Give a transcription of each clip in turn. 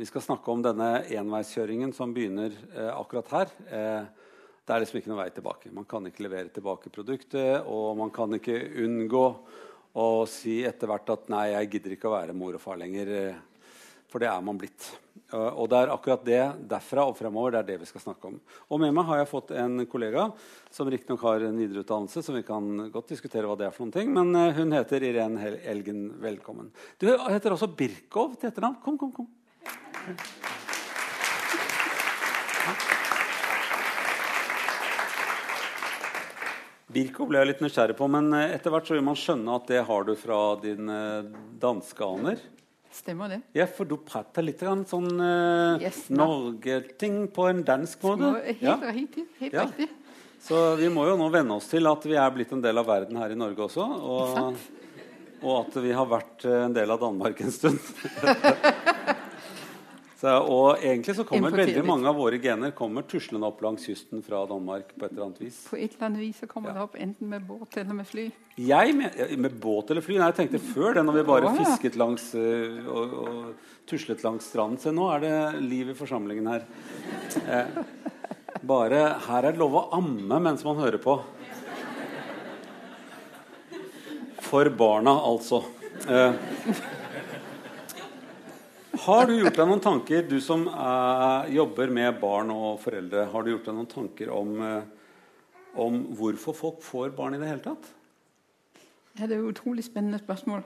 Vi skal snakke om denne enveiskjøringen som begynner eh, akkurat her. Eh, det er liksom ikke noe vei tilbake. Man kan ikke levere tilbake produktet, og man kan ikke unngå å si etter hvert at 'nei, jeg gidder ikke å være mor og far lenger'. Eh, for det er man blitt. Og det er akkurat det derfra og fremover det er det vi skal snakke om. Og med meg har jeg fått en kollega som riktignok har en videreutdannelse, så vi kan godt diskutere hva det er for noen ting, men eh, hun heter Irene Elgen. Velkommen. Du heter også Birkov til etternavn. Kom, kom, kom. Birkov ble jeg litt nysgjerrig på, men eh, etter hvert så vil man skjønne at det har du fra din eh, danske aner. Stemmer det. Ja, for du prater litt sånn uh, yes, Norge-ting på en dansk måte. Helt, ja. riktig. Helt ja. riktig. Så vi må jo nå venne oss til at vi er blitt en del av verden her i Norge også. Og, og at vi har vært en del av Danmark en stund. Så, og egentlig så kommer veldig mange av våre gener kommer tuslende opp langs kysten fra Danmark. På et eller annet vis. På et eller annet vis så kommer ja. det opp enten med båt eller med fly. Jeg med, med båt eller fly? Nei, jeg tenkte før det, når vi bare oh, ja. fisket langs uh, og, og, tuslet langs stranden. Se, nå er det liv i forsamlingen her. Eh, bare Her er det lov å amme mens man hører på. For barna, altså. Eh, har du gjort deg noen tanker, du som er, jobber med barn og foreldre, har du gjort deg noen tanker om, eh, om hvorfor folk får barn i det hele tatt? Ja, Det er et utrolig spennende spørsmål.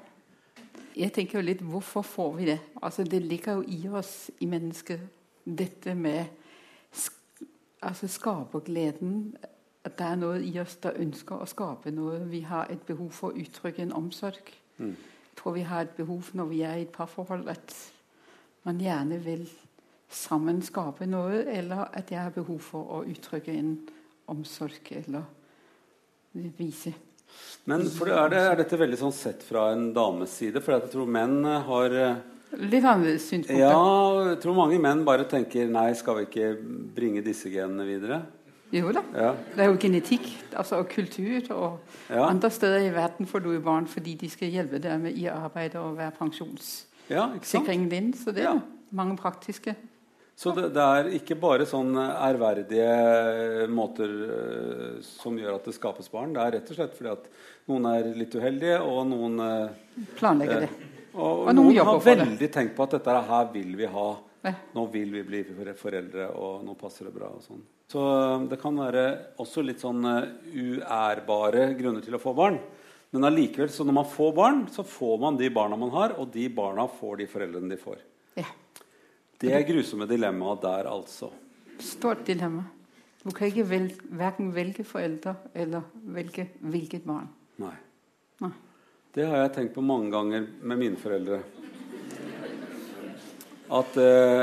Jeg tenker jo litt hvorfor får vi det? Altså, Det ligger jo i oss i mennesket, dette med altså skapergleden. At det er noe i oss der ønsker å skape noe. Vi har et behov for å uttrykke en omsorg. Mm. Jeg tror vi har et behov når vi er i et parforhold, at man gjerne vil sammen skape noe, eller at jeg har behov for å uttrykke en omsorg eller vise Men er, det, er, dette veldig sånn sett fra en dames side? For jeg tror menn har eh, Litt andre synspunkter. Ja, jeg tror mange menn bare tenker nei, skal vi ikke bringe disse genene videre? Jo da. Ja. Det er jo genetikk altså, og kultur. Og ja. andre steder i verden får du barn fordi de skal hjelpe deg med i arbeidet og være pensjons ja, sikringen din. Så det er ja. mange praktiske. Så det, det, er ikke bare sånn ærverdige måter uh, som gjør at det skapes barn. Det er rett og slett fordi at noen er litt uheldige, og noen uh, Planlegger det. Uh, og, og, noen, noen har veldig tenkt på at dette her vil vi ha. Nå vil vi bli foreldre, og nå passer det bra. og sånn. Så det kan være også litt sånn uærbare grunner til å få barn. Men allikevel, så når man får barn, så får man de barna man har, og de barna får de foreldrene de får. Ja. Det er grusomme dilemmaet der, altså. Stort dilemma. Du kan ikke verken velge foreldre eller velge hvilket barn. Nei. Nei. Det har jeg tenkt på mange ganger med mine foreldre. At uh,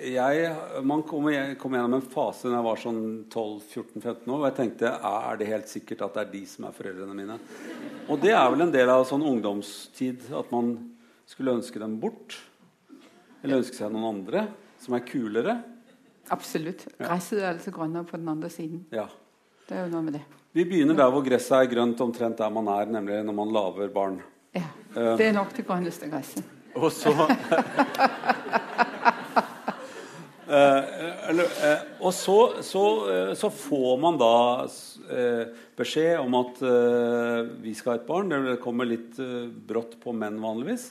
jeg, man kom, kom, gjennom en fase da jeg var sånn 12-14-15 år, og jeg tenkte er det helt sikkert at det er de som er foreldrene mine. Og det er vel en del av sånn ungdomstid at man skulle ønske dem bort. Eller ønske seg noen andre som er kulere. Absolutt. Gresset er altså grønnere på den andre siden. Ja. Det er jo noe med det. Vi begynner der hvor gresset er grønt omtrent der man er, nemlig når man lager barn. Ja. Eh, det er nok det grønneste gresset. Og så Eh, eller, eh, og så, så, eh, så, får man da beskjed om at vi skal ha et barn. Det kommer litt brått på menn vanligvis.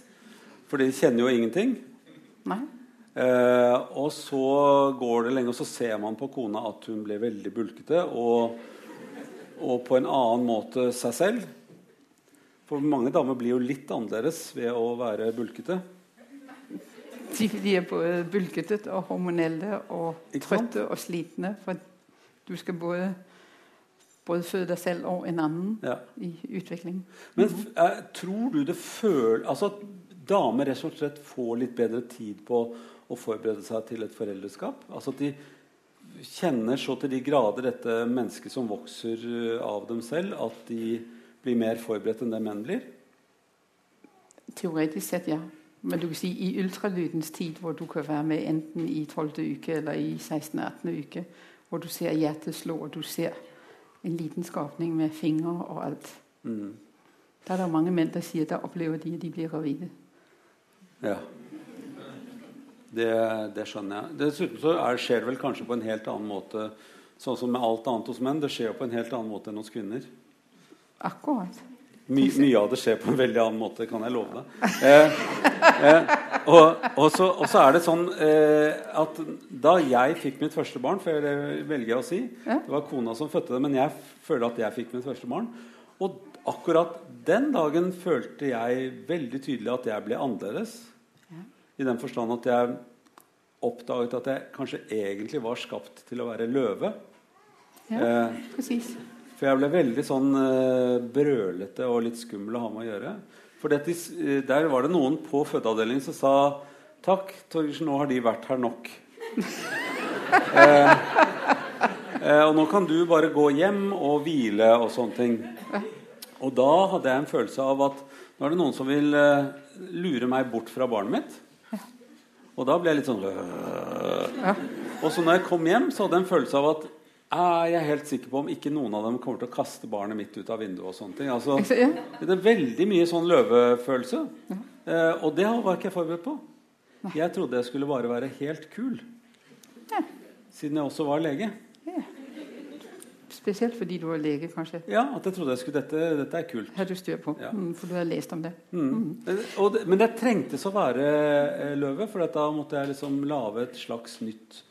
For de kjenner jo ingenting. Nei. Eh, og så går det lenge, og så ser man på kona at hun ble veldig bulkete. Og, og på en annen måte seg selv. For mange damer blir jo litt annerledes ved å være bulkete. De, de er både bulkete og hormonelle og trøtte og slitne. For du skal både, både føde deg selv og en annen ja. i utvikling. Men uh, tror du det føler Altså at damer rett og slett får litt bedre tid på å forberede seg til et foreldreskap? Altså at de kjenner så til de grader dette mennesket som vokser eh, av dem selv, at de blir mer forberedt enn det menn blir? Teoretisk sett, ja. Men du kan si i ultralydens tid, hvor du kan være med enten i 12. uke eller i 16.-18. uke, hvor du ser hjertet slå, og du ser en liten skapning med fingre og alt. Mm. Der er det mange menn som sier da opplever de at de blir gravide. Ja. Det, det skjønner jeg. Dessuten så er, skjer det vel kanskje på en helt annen måte, sånn som med alt annet hos menn. Det skjer jo på en helt annen måte enn hos kvinner. Akkurat. My, mye av det skjer på en veldig annen måte, kan jeg love deg. Eh, eh, og, og, så, og, så, er det sånn eh, at da jeg fikk mitt første barn, for det velger jeg å si Det var kona som fødte det, men jeg føler at jeg fikk mitt første barn. Og akkurat den dagen følte jeg veldig tydelig at jeg ble annerledes. I den forstand at jeg oppdaget at jeg kanskje egentlig var skapt til å være løve. Ja, eh, precis. For jeg ble veldig sånn uh, brølete og litt skummel å ha med å gjøre. For dette, uh, der var det noen på fødeavdelingen som sa Takk, Torgersen, nå har de vært her nok. uh, og nå kan du bare gå hjem og hvile og sånne ting. Og da hadde jeg en følelse av at nå er det noen som vil lure meg bort fra barnet mitt. Og da ble jeg litt sånn Og så når jeg kom hjem, så hadde jeg en følelse av at er helt sikker på om ikke noen av dem kommer til å kaste barnet mitt ut av vinduet. og sånne ting. Altså, det er veldig mye sånn løvefølelse. Eh, og det var ikke jeg forberedt på. Jeg trodde jeg skulle bare være helt kul. Siden jeg også var lege. Spesielt fordi du var lege, kanskje? Ja, at jeg trodde jeg skulle, dette, dette er kult. Har du styr på, mm, for du har lest om det. Mm. Mm. Det, men det trengtes å være eh, løve, for da måtte jeg liksom lage et slags nytt Eh,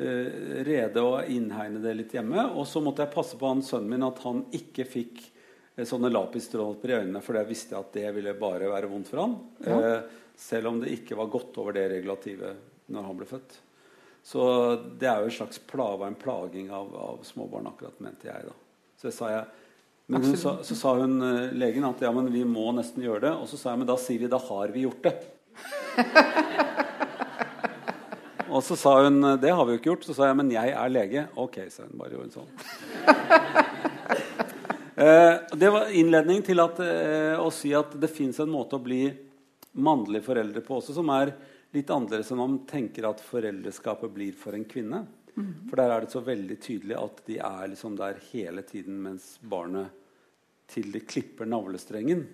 rede og innhegne det litt hjemme. Og så måtte jeg passe på han sønnen min at han ikke fikk eh, sånne lapisstråper i øynene, for jeg visste at det ville bare være vondt for han. Ja. Eh, selv om det ikke var godt over det regulativet når han ble født. Så det er jo en slags plage, en plaging av, av småbarn, akkurat, mente jeg. da. Så, sa jeg, men hun, så, så, sa hun legen at ja, men vi må nesten gjøre det. Og så sa jeg men da sier vi da har vi gjort det. Og så sa hun det har vi jo ikke gjort. Så sa jeg men jeg er lege. Ok, sa hun. Bare gjorde hun sånn. eh, det var innledning til at, eh, å si at det fins en måte å bli mannlig foreldre på også, som er litt annerledes enn om man tenker at foreldreskapet blir for en kvinne. Mm. For der er det så veldig tydelig at de er liksom der hele tiden mens barnet til de klipper navlestrengen.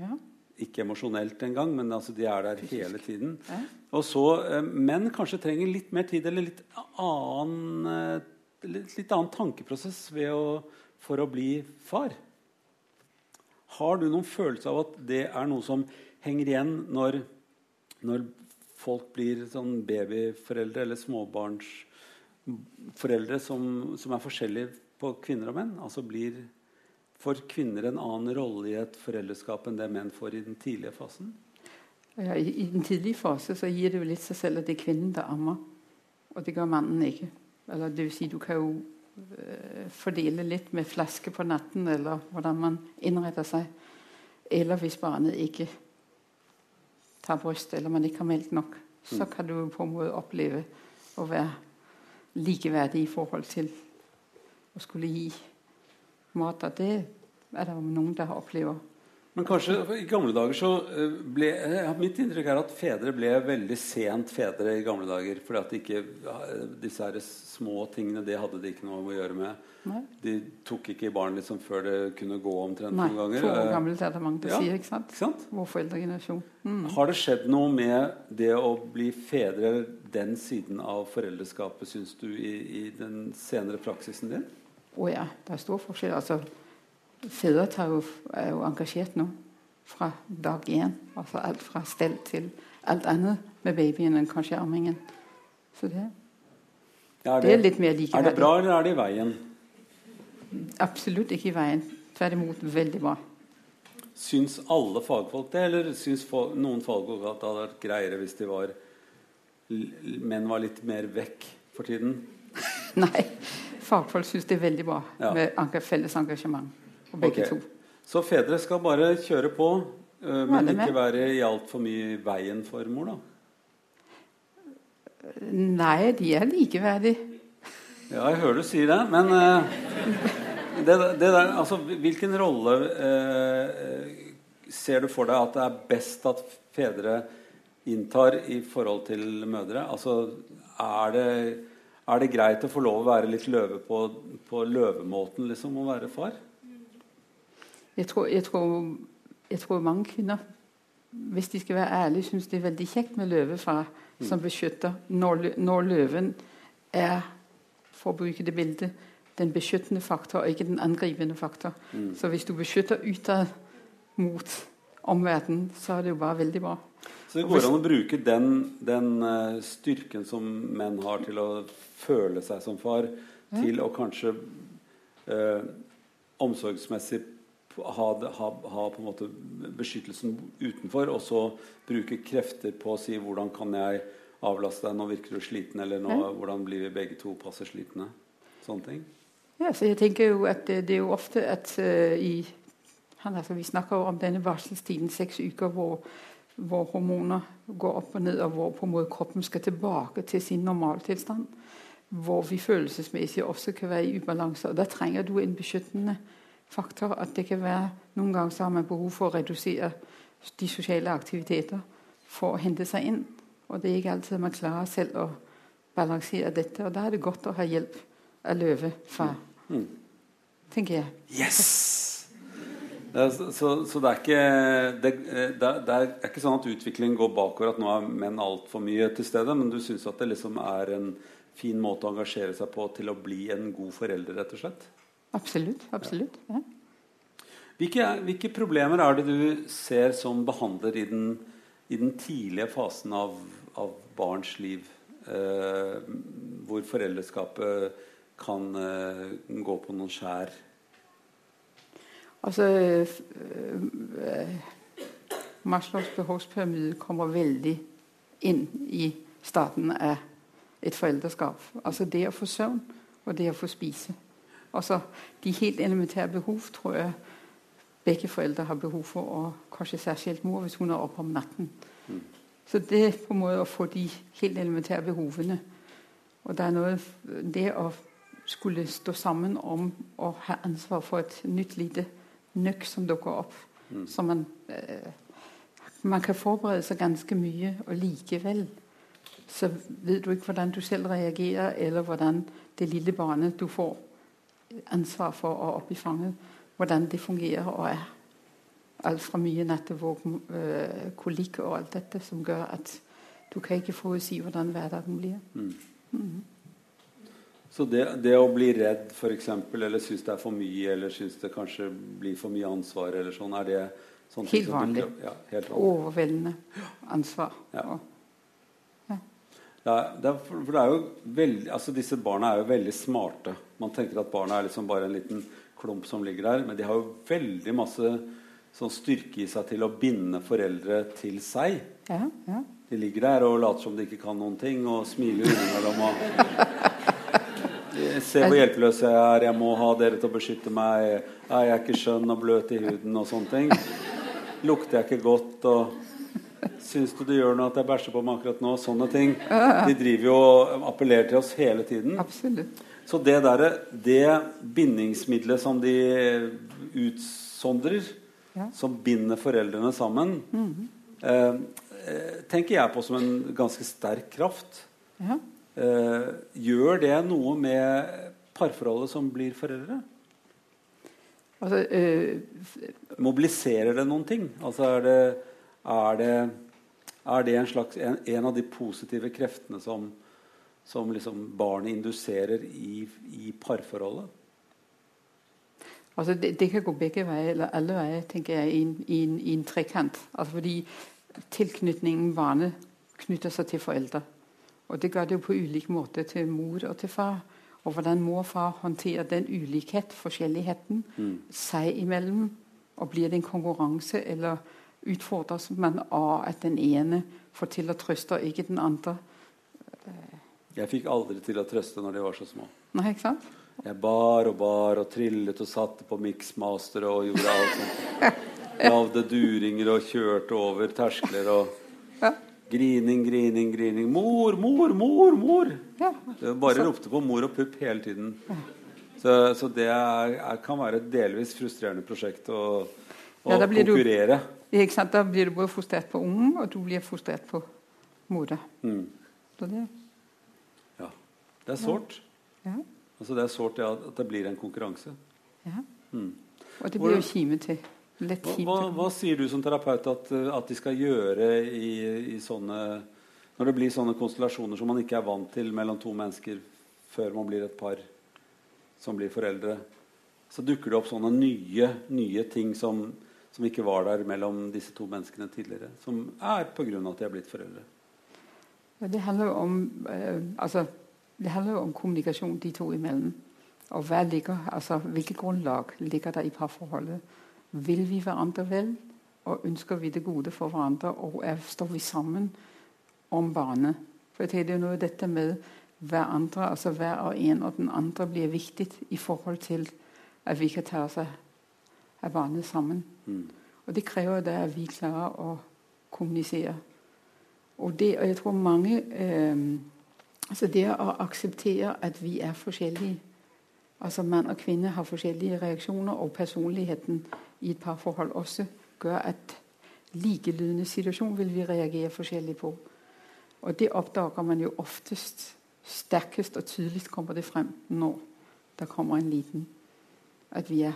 Ja. Ikke emosjonelt engang, men altså de er der hele tiden. Så, eh, Menn kanskje trenger litt mer tid eller litt annen, eh, litt, litt annen tankeprosess å, for å bli far. Har du noen følelse av at det er noe som henger igjen når, når folk blir sånn babyforeldre eller småbarnsforeldre som, som, er forskjellige på kvinner og menn? Altså blir for kvinner en annen rolle i et foreldreskap enn det menn får i den tidlige fasen? Ja, i, i, den tidlige fase så gir det jo litt seg selv at det er kvinnen som ammer. Og det gjør mannen ikke. Eller det vil si, du kan jo øh, fordele litt med flaske på natten, eller hvordan man innretter seg. Eller hvis barnet ikke tar bryst, eller man ikke har meldt nok, så mm. kan du på en måte oppleve å være likeverdig i forhold til å skulle gi Og det er det noen som opplever men kanskje i gamle dager så eh, ble Mitt inntrykk er at fedre ble veldig sent fedre i gamle dager. fordi at ikke, disse her små tingene det hadde de ikke noe å gjøre med. Nei. De tok ikke i barn liksom før det kunne gå omtrent Nei, noen ganger. Nei, for gamle testamentet ja, sier, ikke sant? Ikke sant? Vår foreldregenerasjon. Mm. Har det skjedd noe med det å bli fedre, den siden av foreldreskapet, syns du, i, i, den senere praksisen din? Å oh ja, det er stor forskjell. altså Fedre jo, er jo engasjert nå fra dag én. Altså alt fra stell til alt annet med babyen enn kanskje armingen. Så det, ja, det, det, er litt mer likeverdig. Er det bra, eller er det i veien? Absolutt ikke i veien. Tvert imot veldig bra. Syns alle fagfolk det, eller syns noen fagfolk at det hadde vært greiere hvis de var menn var litt mer vekk for tiden? Nei, fagfolk syns det er veldig bra ja. med felles engasjement. Og begge okay. to. Så fedre skal bare kjøre på, uh, men ikke være i altfor mye veien for mor, da? Nei, de er likeverdige. Ja, jeg hører du sier det, men uh, det, det der, altså, Hvilken rolle uh, ser du for deg at det er best at fedre inntar i forhold til mødre? Altså, er det, er det greit å få lov å være litt løve på, på løvemåten, liksom, å være far? Jeg tror, jeg, tror, jeg tror, mange kvinner, hvis de skal være ærlige, syns det er veldig kjekt med løvefar fra som beskytter når, når løven er, for å bruke det bildet, den beskyttende faktor og ikke den angripende faktor. Mm. Så hvis du beskytter utad mot omverdenen, så er det jo bare veldig bra. Så det går an å bruke den, den eh, styrken som menn har til å føle seg som far, til å kanskje eh, omsorgsmessig ha, ha, ha på en måte beskyttelsen utenfor, og så bruke krefter på å si 'hvordan kan jeg avlaste deg, nå virker du sliten', eller nå, 'hvordan blir vi begge to passe slitne'? Sånne ting. Ja, så jeg tenker jo at det, det er jo ofte at uh, i han, altså, Vi snakker jo om denne varselstiden, seks uker, hvor, hvor hormoner går opp og ned, og hvor på en måte kroppen skal tilbake til sin normaltilstand. Hvor vi følelsesmessig også kan være i ubalanse. og Da trenger du en beskyttende faktor. At det kan være Noen ganger så har man behov for å redusere de sosiale aktiviteter for å hente seg inn. Og det er ikke alltid man klarer selv å balansere dette. Og da er det godt å ha hjelp av løvefar, Mm. tenker jeg. Yes! Det er, så, så, det er ikke det, det, er- det er ikke sånn at utviklingen går bakover, at nå er menn altfor mye til stede, men du syns at det liksom er en fin måte å engasjere seg på til å bli en god forelder, rett og slett? Absolutt. absolutt. Ja. Hvilke, hvilke problemer er det du ser som behandler i den, i den tidlige fasen av, av barns liv, eh, hvor foreldreskapet kan eh, gå på noen skjær? Altså øh, øh, Maslows behovspyramide kommer veldig inn i starten av et foreldreskap. Altså det å få søvn og det å få spise. Altså de helt elementære behov tror jeg begge foreldre har behov for, og kanskje særskilt mor hvis hun er oppe om natten. Så det er på en måte å få de helt elementære behovene. Og det er noe Det å skulle stå sammen om å ha ansvar for et nytt lite nøkk som dukker opp. Så man, eh, man kan forberede seg ganske mye, og likevel så vet du ikke hvordan du selv reagerer, eller hvordan det lille barnet du får ansvar for å opp i fanget, hvordan det fungerer og er. Alt fra mye nattevåken, øh, kolikk og alt dette som gjør at du kan ikke forutsi hvordan hverdagen blir. Så det, det å bli redd, eksempel, eller synes det er for mye, eller synes det kanskje blir for mye ansvar, eller sånn, er det sånn Helt vanlig. Ja, helt vanlig. Overveldende ansvar. Ja. Og, Ja, det er, for for det er jo veldig, altså Disse barna er jo veldig smarte. Man tenker at barna er liksom bare en liten klump som ligger der, men de har jo veldig masse sånn styrke i seg til å binde foreldre til seg. ja, ja. De ligger der og later som de ikke kan noen ting, og smiler innimellom. Og Se hvor hjelpeløs jeg er, jeg må ha dere til å beskytte meg. Er jeg ikke skjønn og bløt i huden og sånne ting? Lukter jeg ikke godt? og Syns du det gjør noe at jeg bæsjer på meg akkurat nå? Sånne ting. De driver jo og appellerer til oss hele tiden. Absolutt. Så det derre Det bindingsmiddelet som de utsondrer, Ja. som binder foreldrene sammen, eh, eh, tenker jeg på som en ganske sterk kraft. Ja. Eh, gjør det noe med parforholdet som blir foreldre? Altså, øh, Mobiliserer det noen ting? Altså er det, er det, er det en, slags, en, en av de positive kreftene som, som liksom barnet induserer i, i parforholdet? altså det, det kan gå begge veier, eller alle veier, tenker jeg, i en, i en, i en trekant. Altså fordi tilknytningen barnet knytter seg til foreldre. Og det ga det jo på ulik måte til mor og til far. Og hvordan må far håndtere den ulikhet, forskjelligheten, seg imellom. Og blir det en konkurranse, eller utfordres man av at den ene får til å trøste, og ikke den andre? Jeg fikk aldri til å trøste når de var så små. Nei, ikke sant? Jeg bar og bar og trillet og satte på mixmaster og gjorde alt sånt. Lagde duringer og kjørte over terskler og. Grining, grining, grining. Mor, mor, mor, mor! Ja. Bare ropte på mor og pupp hele tiden. Så, så det er, er, kan være et delvis frustrerende prosjekt å, å Ja, konkurrere. du-. Ikke sant? Da blir du både frustrert på ungen, og du blir frustrert på mora. Mm. Det, Ja. Det er sårt. ja, Altså, det er sårt at det blir en konkurranse. ja. Mm. Og det blir jo kime til. Hva, hva, sier du som terapeut at, uh, at de skal gjøre i, i sånne når det blir sånne konstellasjoner som man ikke er vant til mellom to mennesker før man blir et par som blir foreldre, så dukker det opp sånne nye, nye ting som, som ikke var der mellom disse to menneskene tidligere. Som er pga. at de er blitt foreldre. Det handler om, eh, altså, det handler om kommunikasjon de to imellom. Og hva ligger, altså, hvilket grunnlag ligger der i parforholdet? Vil vi hverandre vel? Og ønsker vi det gode for hverandre? Og er, står vi sammen om barnet? For det er noe dette med hverandre, altså hver og en og den andre blir viktig i forhold til at vi kan ta oss av barnet sammen. Mm. Og det krever det at vi klarer å kommunisere. Og, det, og jeg tror mange eh, altså Det å akseptere at vi er forskjellige Altså Mann og kvinne har forskjellige reaksjoner, og personligheten i et parforhold også gjør at likelydende situasjon vil vi reagere forskjellig på. Og det oppdager man jo oftest sterkest og tydeligst kommer det frem når det kommer en liten. At vi, er,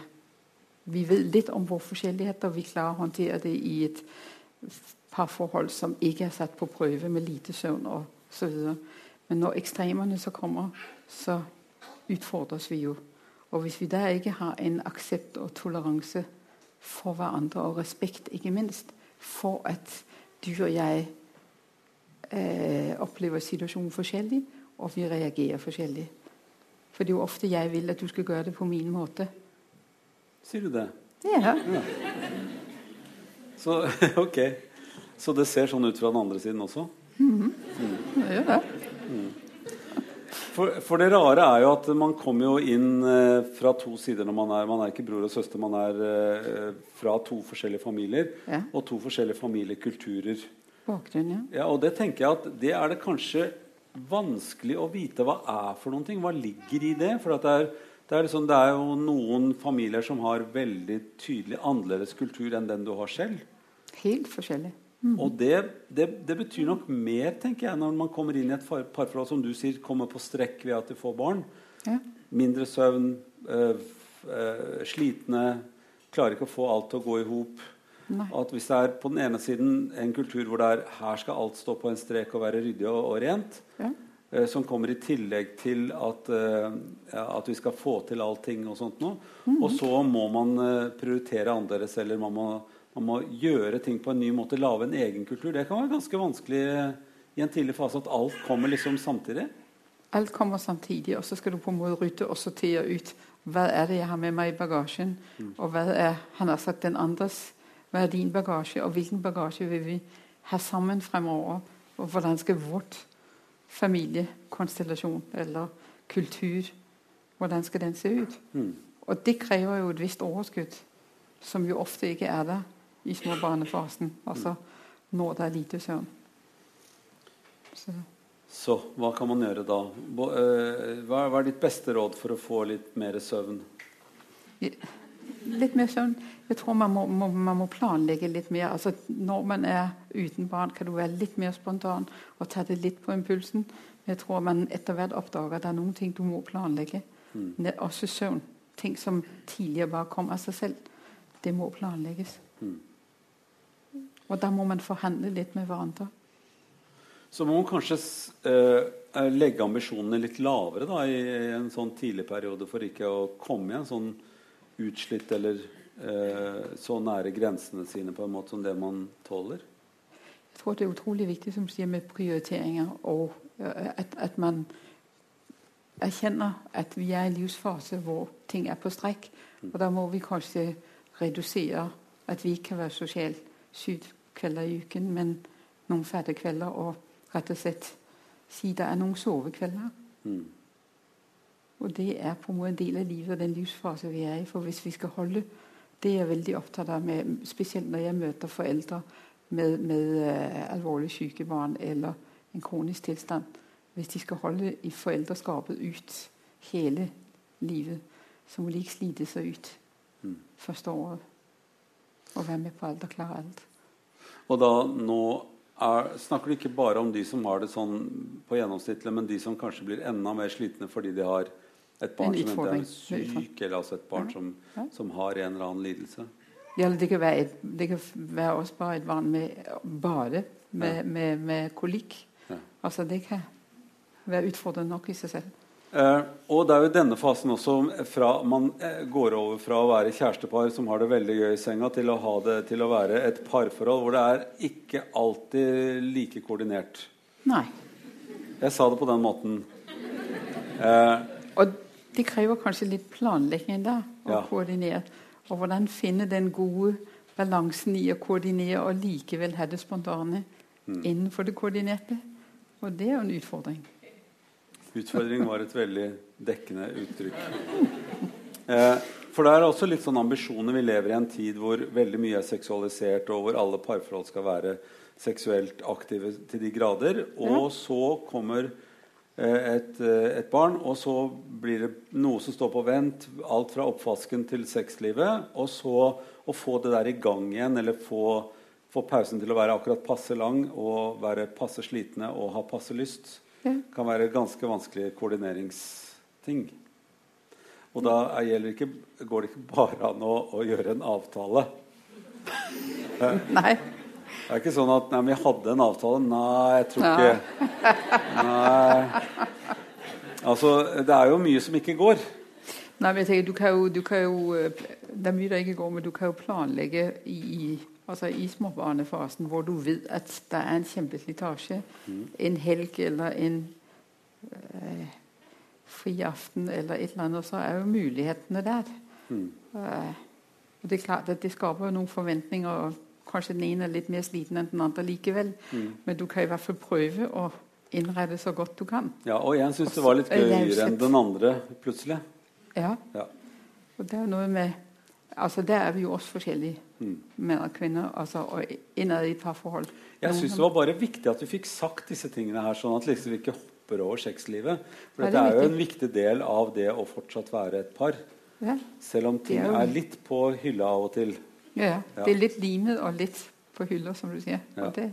vi vet litt om vår forskjellighet, og vi klarer å håndtere det i et parforhold som ikke er satt på prøve med lite søvn osv. Men når ekstremene så kommer, så utfordres vi jo. Og hvis vi da ikke har en aksept og toleranse for hverandre, og respekt ikke minst, for at du og jeg eh, opplever situasjonen forskjellig, og vi reagerer forskjellig. For det er jo ofte jeg vil at du skal gjøre det på min måte. Sier du det? Ja. ja. Så ok. Så det ser sånn ut fra den andre siden også? Mm -hmm. mm. Det gjør det. Mm. For, for, det rare er jo at man kommer jo inn eh, fra to sider når man er Man er ikke bror og søster, man er eh, fra to forskjellige familier ja. og to forskjellige familiekulturer. Bakgrunn, ja. ja. Og det tenker jeg at det er det kanskje vanskelig å vite hva er for noen ting. Hva ligger i det? For det er, det, er liksom, det, er, jo noen familier som har veldig tydelig annerledes kultur enn den du har selv. Helt forskjellig. Mm. Og det, det, det, betyr nok mer tenker jeg, når man kommer inn i et parforhold som du sier, kommer på strekk ved at du får barn. Ja. Mindre søvn, øh, øh, slitne, klarer ikke å få alt til å gå i hop. At hvis det er på den ene siden en kultur hvor det er her skal alt stå på en strek og være ryddig og, og rent, ja. eh, som kommer i tillegg til at, eh, at, vi skal få til allting og sånt noe. Mm Og så må man eh, prioritere annerledes, eller man må, man må, gjøre ting på en ny måte. Lage en egen kultur. Det kan være ganske vanskelig i en tidlig fase at alt kommer liksom samtidig. Alt kommer samtidig, og så skal du på en måte rydde og sortere ut hva er det jeg har med meg i bagasjen, mm. og hva er han har sagt den andres hva er din bagasje, og hvilken bagasje vil vi ha sammen fremover? Og hvordan skal vårt familiekonstellasjon eller kultur hvordan skal den se ut? Mm. Og det krever jo et visst overskudd, som jo ofte ikke er der i småbarnefasen. Altså når det er lite søvn. Så. Så hva kan man gjøre da? Eh, hva er ditt beste råd for å få litt mer søvn? Litt mer søvn jeg tror man må, må, man må, planlegge litt mer. Altså, når man er uten barn, kan du være litt mer spontan og ta det litt på impulsen. Jeg tror man etter hvert oppdager at det er noen ting du må planlegge. Mm. Også søvn. Ting som tidligere bare kom av seg selv. Det må planlegges. Mm. Og da må man forhandle litt med hverandre. Så må man kanskje eh, legge ambisjonene litt lavere da, i, en sånn tidlig periode for ikke å komme i en sånn utslitt eller Eh, så nære grensene sine på en måte som det man tåler? Jeg tror det er utrolig viktig som sier med prioriteringer, og eh, at, at, man erkjenner at vi er i en livsfase hvor ting er på strekk. Mm. Og da må vi kanskje redusere at vi ikke kan være sosialt syv kvelder i uken, men noen færre kvelder, og rett og slett si det er noen sovekvelder. Mm. Og det er på en måte en del av livet og den livsfase vi er i. For hvis vi skal holde det er jeg veldig opptatt av, med, spesielt når jeg møter foreldre med, med uh, alvorlig syke barn eller en kronisk tilstand. Hvis de skal holde i foreldreskapet ut hele livet, så må de ikke slite seg ut mm. første året. Og være med på alt og klare alt. Og da nå er, snakker du ikke bare om de som har det sånn på gjennomsnittlig, men de som kanskje blir enda mer slitne fordi de har et barn som enten er syk, eller altså et barn som, som, har en eller annen lidelse. Ja, det kan være, et, det kan være også bare et barn med bare med, med, med kolikk. Ja. Altså Det kan være utfordrende nok i seg selv. Eh, og det er jo denne fasen også fra man eh, går over fra å være kjærestepar som har det veldig gøy i senga, til å, ha det, til å være et parforhold hvor det er ikke alltid like koordinert. Nei. Jeg sa det på den måten. Eh, og det krever kanskje litt planlegging da, å Ja. koordinere. Og hvordan finne den gode balansen i å koordinere og likevel ha det spontane innenfor det koordinerte. Og det er jo en utfordring. Utfordring var et veldig dekkende uttrykk. Eh, for det er også litt sånn ambisjoner. Vi lever i en tid hvor veldig mye er seksualisert, og hvor alle parforhold skal være seksuelt aktive til de grader. Og så kommer eh, et, eh, et barn, og så blir det noe som står på vent. Alt fra oppvasken til sexlivet. Og så å få det der i gang igjen, eller få, få pausen til å være akkurat passe lang og være passe slitne og ha passe lyst. Kan være ganske vanskelig koordineringsting. Og da er, ikke, går det ikke bare an å, å gjøre en avtale. Nei. Det er ikke sånn at nei, 'Vi hadde en avtale.' Nei, jeg tror ikke Nei. Altså, det er jo mye som ikke går. Nei, men jeg tenker, du kan jo, du kan jo øh, Det er mye det ikke går, men du kan jo planlegge i, altså i småbarnefasen hvor du vet at det er en kjempeslitasje. En helg eller en eh, friaften eller et eller annet, så er jo mulighetene der. Mm. Eh, og det er klart at det skaper jo noen forventninger. og Kanskje den ene er litt mer sliten enn den andre likevel. Mm. Men du kan i hvert fall prøve å innrede så godt du kan. Ja, og jeg syns det var litt det gøyere enn den andre plutselig. Ja. Ja. Og det er jo noe med Altså Der er vi jo også forskjellige, Mm. menn og kvinner. Altså, og innad i parforhold. Jeg syns det var bare viktig at vi fikk sagt disse tingene her, sånn at liksom vi ikke hopper over sexlivet. For det er jo en viktig del av det å fortsatt være et par. ja. Selv om ting er litt på hylla av og til. Ja, ja. Det er litt limet og litt på hylla, som du sier. Ja. Det,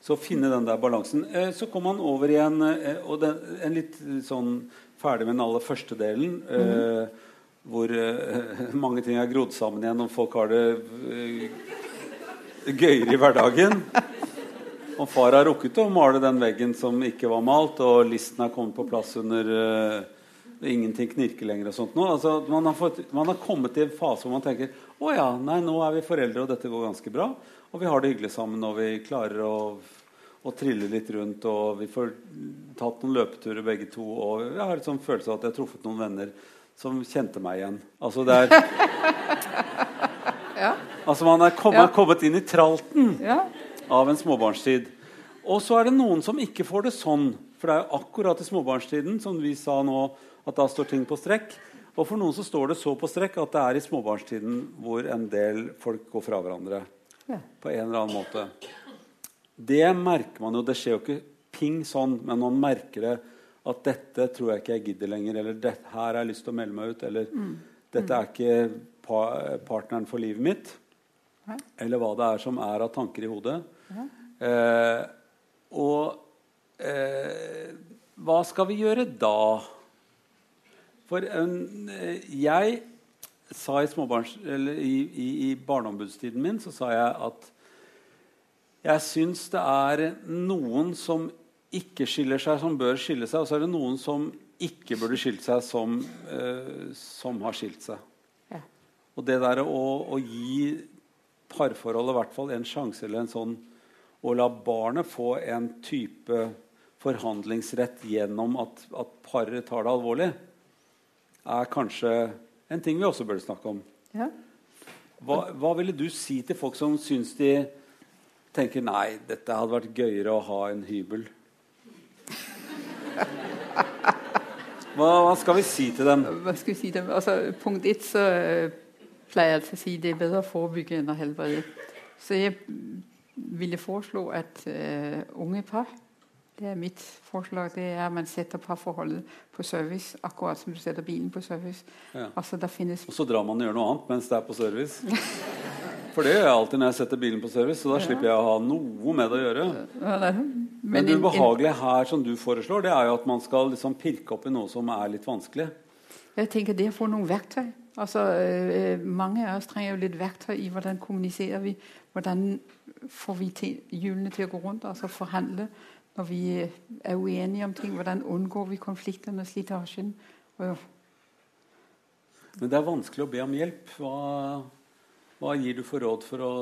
Så finne den der balansen. Eh, så kom han over igjen eh, og den, en litt eh, sånn ferdig med den aller første delen. Eh, hvor eh, mange ting er grodd sammen igjen, og folk har det eh, gøyere i hverdagen. Og far har rukket å male den veggen som ikke var malt, og listen er kommet på plass under uh, Ingenting knirker lenger og sånt nå. Altså, man, har fått, man har kommet til en fase hvor man tenker å ja, nei, nå er vi foreldre, og dette går ganske bra. Og vi har det hyggelig sammen, og vi klarer å, å trille litt rundt, og vi får tatt noen løpeturer begge to, og jeg har en sånn følelse av at jeg har truffet noen venner som kjente meg igjen. Altså det er ja. Altså man er kommet, Ja. kommet inn i tralten ja. av en småbarnstid. Og så er det noen som ikke får det sånn. For det er jo akkurat i småbarnstiden som vi sa nå, at da står ting på strekk. Og for noen så står det så på strekk at det er i småbarnstiden hvor en del folk går fra hverandre. Ja. På en eller annen måte. Det merker man jo. Det skjer jo ikke ping sånn, men man merker det at dette tror jeg ikke jeg gidder lenger. Eller dette her har jeg lyst til å melde meg ut. Eller dette er ikke pa partneren for livet mitt. Hæ? Eller hva det er som er av tanker i hodet. Eh, og eh, hva skal vi gjøre da? For en, eh, jeg sa i, småbarns, eller i, i, i barneombudstiden min så sa jeg at jeg syns det er noen som ikke skiller seg, som bør skille seg. Og så er det noen som ikke burde skilt seg, som, eh, som har skilt seg. Ja. Og det der å, å gi parforholdet i hvert fall en sjanse eller en sånn Å la barnet få en type forhandlingsrett gjennom at, at paret tar det alvorlig, er kanskje en ting vi også burde snakke om. ja. Hva, hva ville du si til folk som syns de tenker nei, dette hadde vært gøyere å ha en hybel? Hva, hva skal vi si til dem? Hva skal vi si dem? Altså, punkt ett så øh, pleier jeg til å si det er bedre å forebygge enn å helbrede. Så jeg ville foreslå at uh, unge par det er mitt forslag det er at man setter parforholdet på service, akkurat som du setter bilen på service. Ja. Altså, finnes Og så drar man og gjør noe annet mens det er på service. For det gjør jeg alltid når jeg setter bilen på service, så da slipper jeg å ha noe med det å gjøre. Men Men det ubehagelige her som du foreslår, det er jo at man skal liksom pirke opp i noe som er litt vanskelig. Jeg tenker det å få noen verktøy. Altså, øh, mange av oss trenger jo litt verktøy i hvordan kommuniserer vi. Hvordan får vi hjulene til å gå rundt? Altså forhandle når vi er uenige om ting. Hvordan unngår vi konfliktene og slitasjen? Men det er vanskelig å be om hjelp. Hva, hva gir du for råd for å,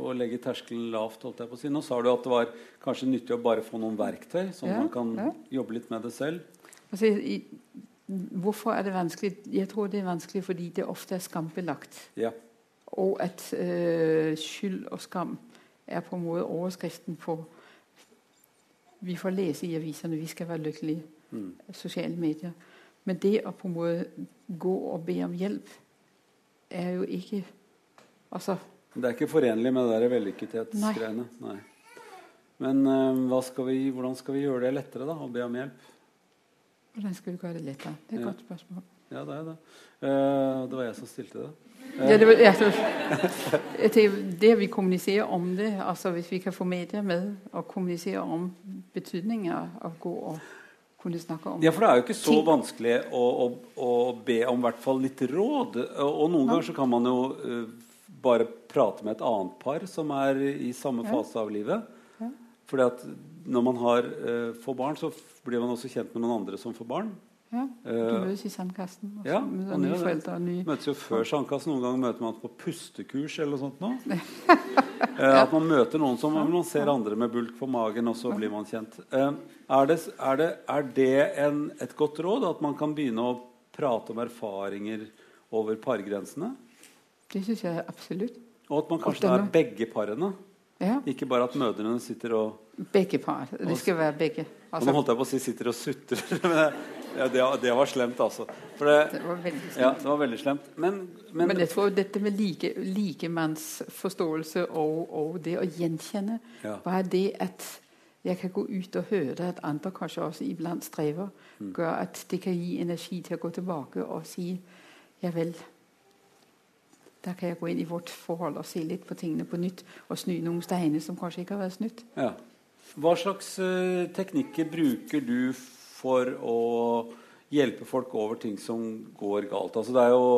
å legge terskelen lavt? holdt jeg på å si? Nå sa du at det var kanskje nyttig å bare få noen verktøy, sånn Ja, man kan ja. jobbe litt med det selv. Altså, i, hvorfor er det vanskelig? Jeg tror det er vanskelig fordi det ofte er skambelagt. Ja. Og at øh, skyld og skam er på en måte overskriften på Vi får lese i avisene 'vi skal være lykkelige'. Mm. Sosiale medier. Men det å på en måte gå og be om hjelp er jo ikke Altså Det er ikke forenlig med det der vellykkethetsgreiene. Nei. Men uh, skal vi, hvordan skal vi gjøre det lettere, da? Å be om hjelp? hvordan skal vi gjøre det lettere? Det er et Ja. godt spørsmål. Ja, det er det. Uh, det var jeg som stilte det. Ja, det, var- ja, det, vi kommuniserer om det, altså hvis vi kan få media med og kommunisere om betydningen av gå og kunne snakke om Ja, for det er jo ikke så vanskelig å, å, å be om i hvert fall litt råd. Og, og noen ganger så kan man jo eh, bare prate med et annet par som er i samme fase av livet. Fordi at når man har, uh, får barn, så blir man også kjent med noen andre som får barn. Ja, Eh, Du møtes i sandkassen Også, ja, man nye foreldre nye Møtes jo før sandkassen. Noen ganger møter man på pustekurs eller noe sånt. Nå. ja. at man møter noen som man ser andre med bulk på magen, og så blir man kjent. Eh, er det, er det, er det en, et godt råd at man kan begynne å prate om erfaringer over pargrensene? Det syns jeg absolutt. Og at man kanskje er begge parene? Ja, Ikke bare at mødrene sitter og Begge par. Det skal være begge. Altså. Nå holdt jeg på å si 'sitter og sutrer'. ja, det, det var slemt, altså. Det, det var veldig ja, slemt. det var veldig slemt. Men, men, Men jeg tror dette med like, likemannsforståelse og, og det å gjenkjenne Ja. Bare det at jeg kan gå ut og høre at andre kanskje også iblant strever, Mm. gjør at det kan gi energi til å gå tilbake og si ja vel. Der kan jeg gå inn i vårt forhold og se litt på tingene på nytt og snu noen steiner som kanskje ikke har vært snudd. Ja. Hva slags eh, teknikker bruker du for å hjelpe folk over ting som går galt? Altså det er jo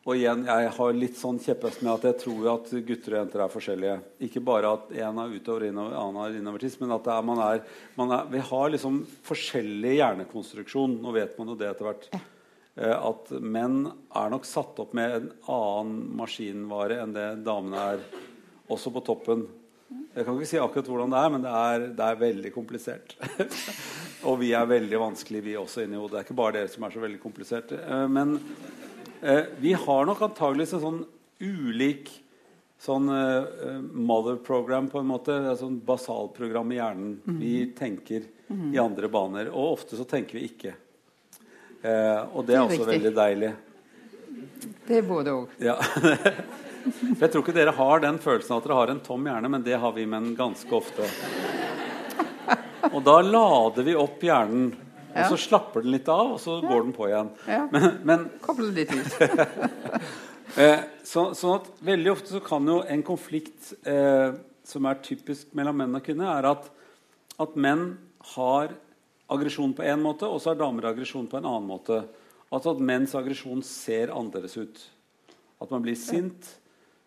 og igjen, Jeg har litt sånn kjepphest med at jeg tror at gutter og jenter er forskjellige. Ikke bare at én er utover innover, annen er innovertiss, men at det er, man er, man er, vi har liksom forskjellig hjernekonstruksjon. Nå vet man jo det etter hvert. Eh, at menn er nok satt opp med en annen maskinvare enn det damene er, også på toppen. Jeg kan ikke si akkurat hvordan det er, men det er, det er veldig komplisert. og vi er veldig vanskelige, vi også, inni hodet. Det er ikke bare dere som er så veldig kompliserte. Eh, men eh, vi har nok antageligvis en sånn ulik sånn eh, mother program, på en måte. Et sånn basalprogram i hjernen. Vi tenker i andre baner. Og ofte så tenker vi ikke. Eh, og det er Det er også veldig deilig. Det er både òg. Ja. Jeg tror ikke dere har den følelsen at dere har en tom hjerne, men det har vi menn ganske ofte. Og da lader vi opp hjernen, og så slapper den litt av, og så går den på igjen. Ja. Men, men litt ut. eh, så, sånn at veldig ofte så kan jo en konflikt eh, som er typisk mellom menn og kvinner, er at, at menn har aggresjon på én måte, og så har damer aggresjon på en annen måte. Altså at menns aggresjon ser annerledes ut. At man blir sint,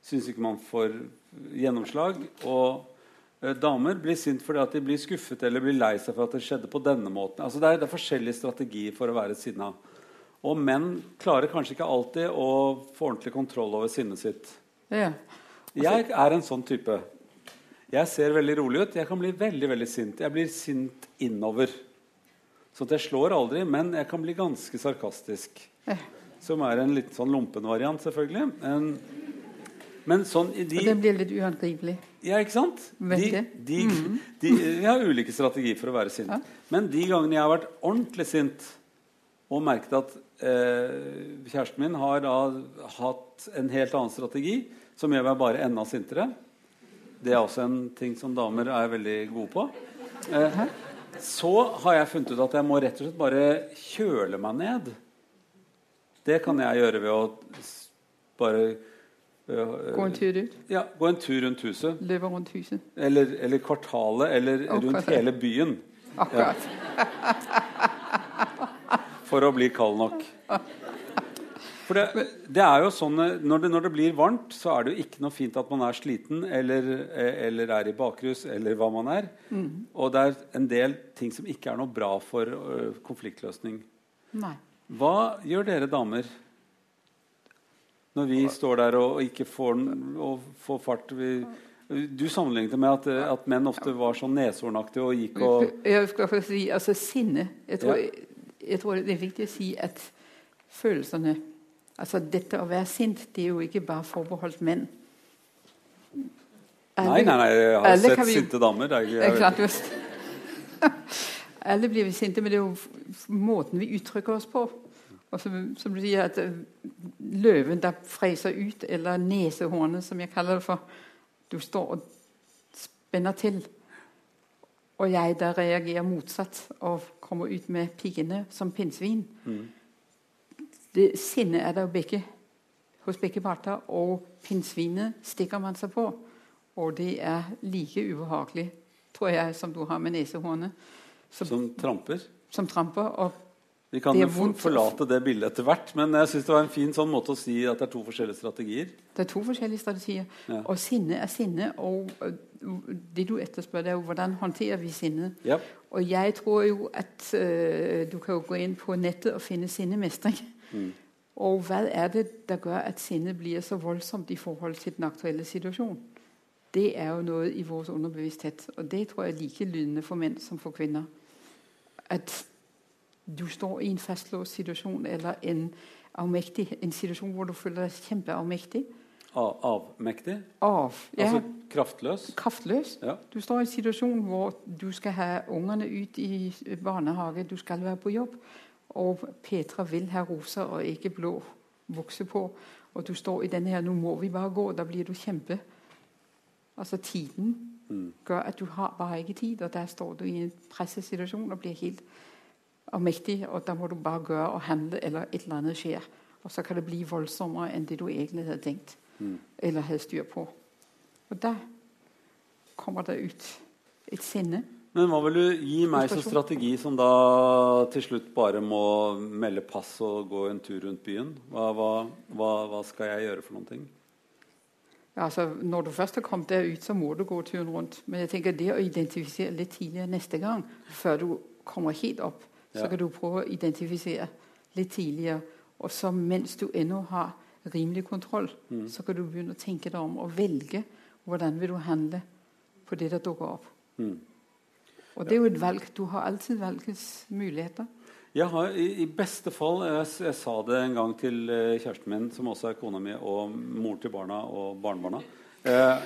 syns ikke man får gjennomslag. Og eh, damer blir sint fordi at de blir skuffet eller blir lei seg for at det skjedde på denne måten. Altså det, er, det er forskjellige strategier for å være sinna. Og menn klarer kanskje ikke alltid å få ordentlig kontroll over sinnet sitt. Ja. Jeg er en sånn type. Jeg ser veldig rolig ut. Jeg kan bli veldig veldig sint. Jeg blir sint innover. Så jeg slår aldri, men jeg kan bli ganske sarkastisk. Som er en litt sånn lompen variant, selvfølgelig. En, men sånn i de Og den blir litt uangripelig. Ja, ikke sant? De, de, de, vi har ulike strategier for å være sint. Ja. Men de gangene jeg har vært ordentlig sint og merket at eh, kjæresten min har da hatt en helt annen strategi, som gjør meg bare enda sintere Det er også en ting som damer er veldig gode på. Eh, så har jeg funnet ut at jeg må rett og slett bare kjøle meg ned. Det kan jeg gjøre ved å bare øh, Gå en tur ut. ja, gå en tur rundt huset. Løpe rundt huset. Eller, eller kvartalet, eller Og rundt kvartalet. hele byen. Akkurat. For å bli kald nok. For det, det, er jo sånn når det, når det, blir varmt, så er det jo ikke noe fint at man er sliten eller, eller er i bakrus eller hva man er. Mm. Og det er en del ting som ikke er noe bra for uh, konfliktløsning. Nei. Hva gjør dere damer når vi står der og, og ikke får, og får fart? Vi, du sammenlignet med at, at, menn ofte var sånn neshornaktige og gikk og Jeg skal si, altså Sinne. Jeg tror, ja. jeg tror, det er viktig å si at følelsene Altså Dette å være sint det er jo ikke bare forbeholdt menn. Alle, nei, nei, nei, jeg har sett vi, sinte damer. Er, jeg, jeg, klart, alle blir vi sinte, men det er jo måten vi uttrykker oss på. Og som, som du sier, at eh, løven da freiser ut, eller nesehornet, som jeg kaller det for Du står og spenner til. Og jeg der reagerer motsatt og kommer ut med piggene som pinnsvin. Mm. Det Sinnet er der begge, hos begge parter, og pinnsvinet stikker man seg på. Og det er like ubehagelig, tror jeg, som du har med nesehornet. Som, som tramper? Som tramper. og vi kan jo forlate det bildet etter hvert, men jeg synes det var en fin sånn måte å si at det er to forskjellige strategier. Det er to forskjellige strategier. Ja. Og sinne er sinne. Og det du etterspør, det er jo hvordan håndterer vi sinne. Ja. Og jeg tror jo at uh, du kan jo gå inn på nettet og finne sinnemestring. Mm. Og hva er det der gjør at sinnet blir så voldsomt i forhold til den aktuelle situasjonen? Det er jo noe i vår underbevissthet. Og det tror jeg er like lydende for menn som for kvinner. At du står i en fastlåst situasjon eller en, avmektig, en situasjon hvor du føler deg kjempeavmektig. Av, avmektig? Av, ja. Altså kraftløs? Kraftløs. Ja. Du står i en situasjon hvor du skal ha ungene ut i barnehage, du skal være på jobb. Og Petra vil ha rosa og ikke blå vokse på. Og du står i denne her 'nå må vi bare gå'. Da blir du kjempe Altså tiden mm. gjør at du har bare ikke tid, og der står du i en pressesituasjon og blir helt avmektig. Og da må du bare gjøre og handle, eller et eller annet skjer. Og så kan det bli voldsommere enn det du egentlig hadde tenkt mm. eller hadde styr på. Og da kommer det ut et sinne men hva vil du gi meg som strategi, som da til slutt bare må melde pass og gå en tur rundt byen? Hva, hva, hva, skal jeg gjøre for noen ting? Ja, altså, når du først har kommet der ut, så må du gå turen rundt. Men jeg tenker det å identifisere litt tidligere neste gang, før du kommer helt opp, så ja. kan du prøve å identifisere litt tidligere. Og så mens du ennå har rimelig kontroll, mm. så kan du begynne å tenke deg om og velge hvordan vil du handle på det der dukker opp. Mm. Og det er jo et valg. Du har alltid valgets muligheter. Jeg har i, beste fall jeg, jeg, sa det en gang til uh, kjæresten min, som også er kona mi, og mor til barna og barnebarna. Eh,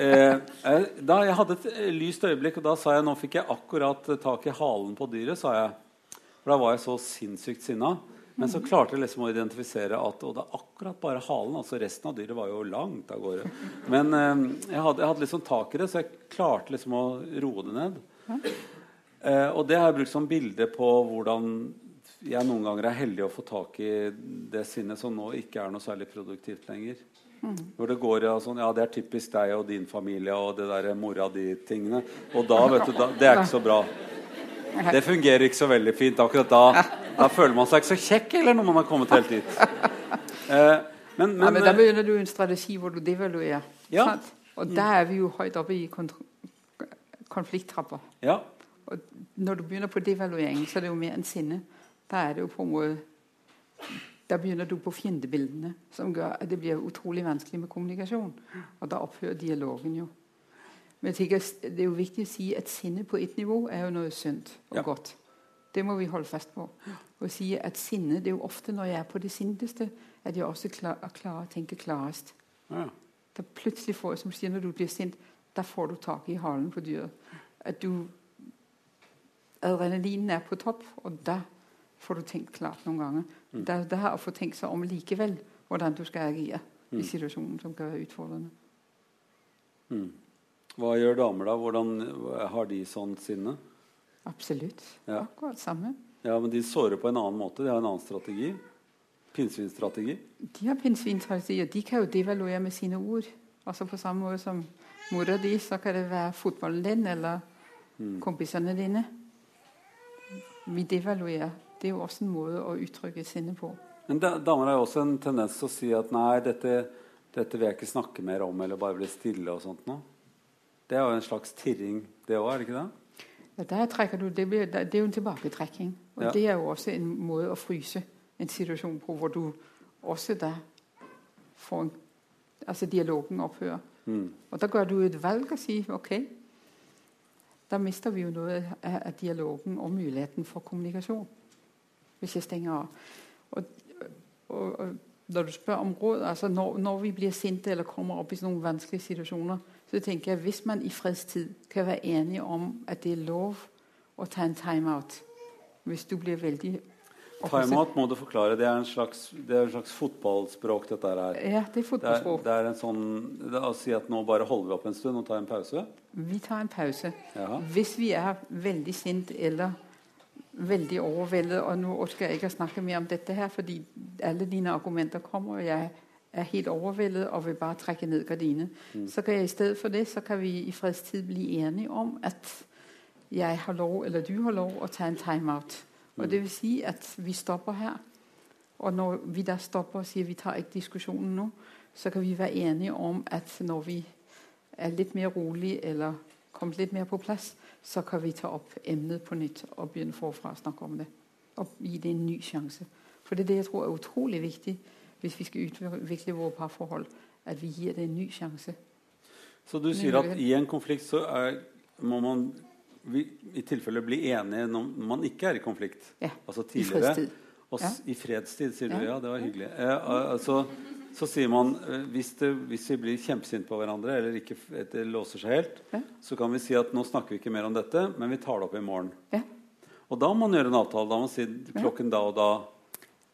eh, da Jeg hadde et lyst øyeblikk, og da sa jeg nå fikk jeg akkurat tak i halen på dyret. sa jeg. For da var jeg så sinnssykt sinna. Men så klarte jeg liksom å identifisere at og det er akkurat bare halen. altså Resten av dyret var jo langt av gårde. Men eh, jeg, hadde, jeg hadde liksom tak i det, så jeg klarte liksom å roe det ned. Eh, og det har jeg brukt som bilde på hvordan jeg noen ganger er heldig å få tak i det sinnet som nå ikke er noe særlig produktivt lenger. Mm. Når det går ja, sånn, ja, det er typisk deg og din familie og det der mora di-tingene. Og da, vet du, da, det er ikke så bra. Det fungerer ikke så veldig fint akkurat da. Da føler man seg ikke så kjekk eller når man har kommet helt dit. Eh, men, men, ja, men da begynner du en strategi hvor du devaluerer. Ja. Og der er vi jo høyt oppe i konflikttrapper. Ja. Og når du begynner på devaluering, så er det jo mer enn sinne. Da er det jo på en måte da begynner du på fiendebildene, som gjør at det blir utrolig vanskelig med kommunikasjon. Og da opphører dialogen jo. Men tenker, det er jo viktig å si at sinne på ett nivå er jo noe sunt og ja. godt. Det må vi holde fast på. Og si at sinne, Det er jo ofte når jeg er på det sinteste, at jeg også klarer klar å tenke klarest. Ja. Da plutselig får jeg, som sier når du blir sint, da får du tak i halen på dyret. At du Adrenalinen er på topp, og da får du tenkt klart noen ganger. Mm. Det er å få tenkt seg om likevel hvordan du skal agere mm. i situasjonen som kan være utfordrende. Mm. Hva gjør damer, da? Hvordan Har de sånn sinne? Absolutt. Ja. Akkurat samme. Ja, Men de sårer på en annen måte. De har en annen strategi. Pinnsvinstrategi. De har pinnsvinstrategi, og de kan jo devaluere med sine ord. Altså På samme måte som mora di, så kan det være fotballen din eller mm. kompisene dine. Vi devaluerer. Det er jo også en måte å uttrykke sinnet på. Men da, damer har jo også en tendens til å si at nei, dette, dette vil jeg ikke snakke mer om, eller bare bli stille og sånt noe. Det er jo en slags tirring, det òg, er det ikke det? Du, det, blir, det er jo en tilbaketrekking. Og Ja. det er jo også en måte å fryse en situasjon på, hvor du også da får en, Altså dialogen opphører. Mm. Og da gjør du et valg og sier ok, da mister vi jo noe av, av dialogen og muligheten for kommunikasjon. Hvis jeg stenger av. Og, og, og når du spør om råd, altså når, når vi blir sinte eller kommer opp i sånne vanskelige situasjoner, så tenker jeg hvis man i fredstid kan være enige om at det er lov å ta en timeout Hvis du blir veldig Timeout må du forklare. Det er en slags, det er en slags fotballspråk, dette her. Ja, det er Det er, fotballspråk. det er en sånn det er å si at nå bare holder vi opp en stund og tar en pause. Vi tar en pause. Ja. Hvis vi er veldig sint eller veldig overveldet Og nå orker jeg ikke å snakke mer om dette her, fordi alle dine argumenter kommer, og jeg er helt overveldet og vil bare trekke ned gardinene. Så kan jeg i stedet for det så kan vi i fredstid bli enige om at jeg har lov, eller du har lov, å ta en timeout. Og det vil si at vi stopper her. Og når vi da stopper og sier vi tar ikke diskusjonen nå, så kan vi være enige om at når vi er litt mer rolig eller kommet litt mer på plass, så kan vi ta opp emnet på nytt og begynne forfra å snakke om det. Og gi det en ny sjanse. For det er det jeg tror er utrolig viktig hvis vi skal utvikle våre parforhold. At vi gir det en ny sjanse. Så du sier at i en konflikt så er, må man vi, i tilfelle bli enige når man ikke er i konflikt. Ja, Altså I fredstid. Og ja. I fredstid, sier du. Ja. Ja, det var hyggelig. Eh, altså, så sier man eh, hvis, det, hvis vi blir kjempesinte på hverandre, eller ikke det låser seg helt, Ja. så kan vi si at nå snakker vi ikke mer om dette, men vi tar det opp i morgen. Ja. Og da må man gjøre en avtale. Da må man si klokken da og da.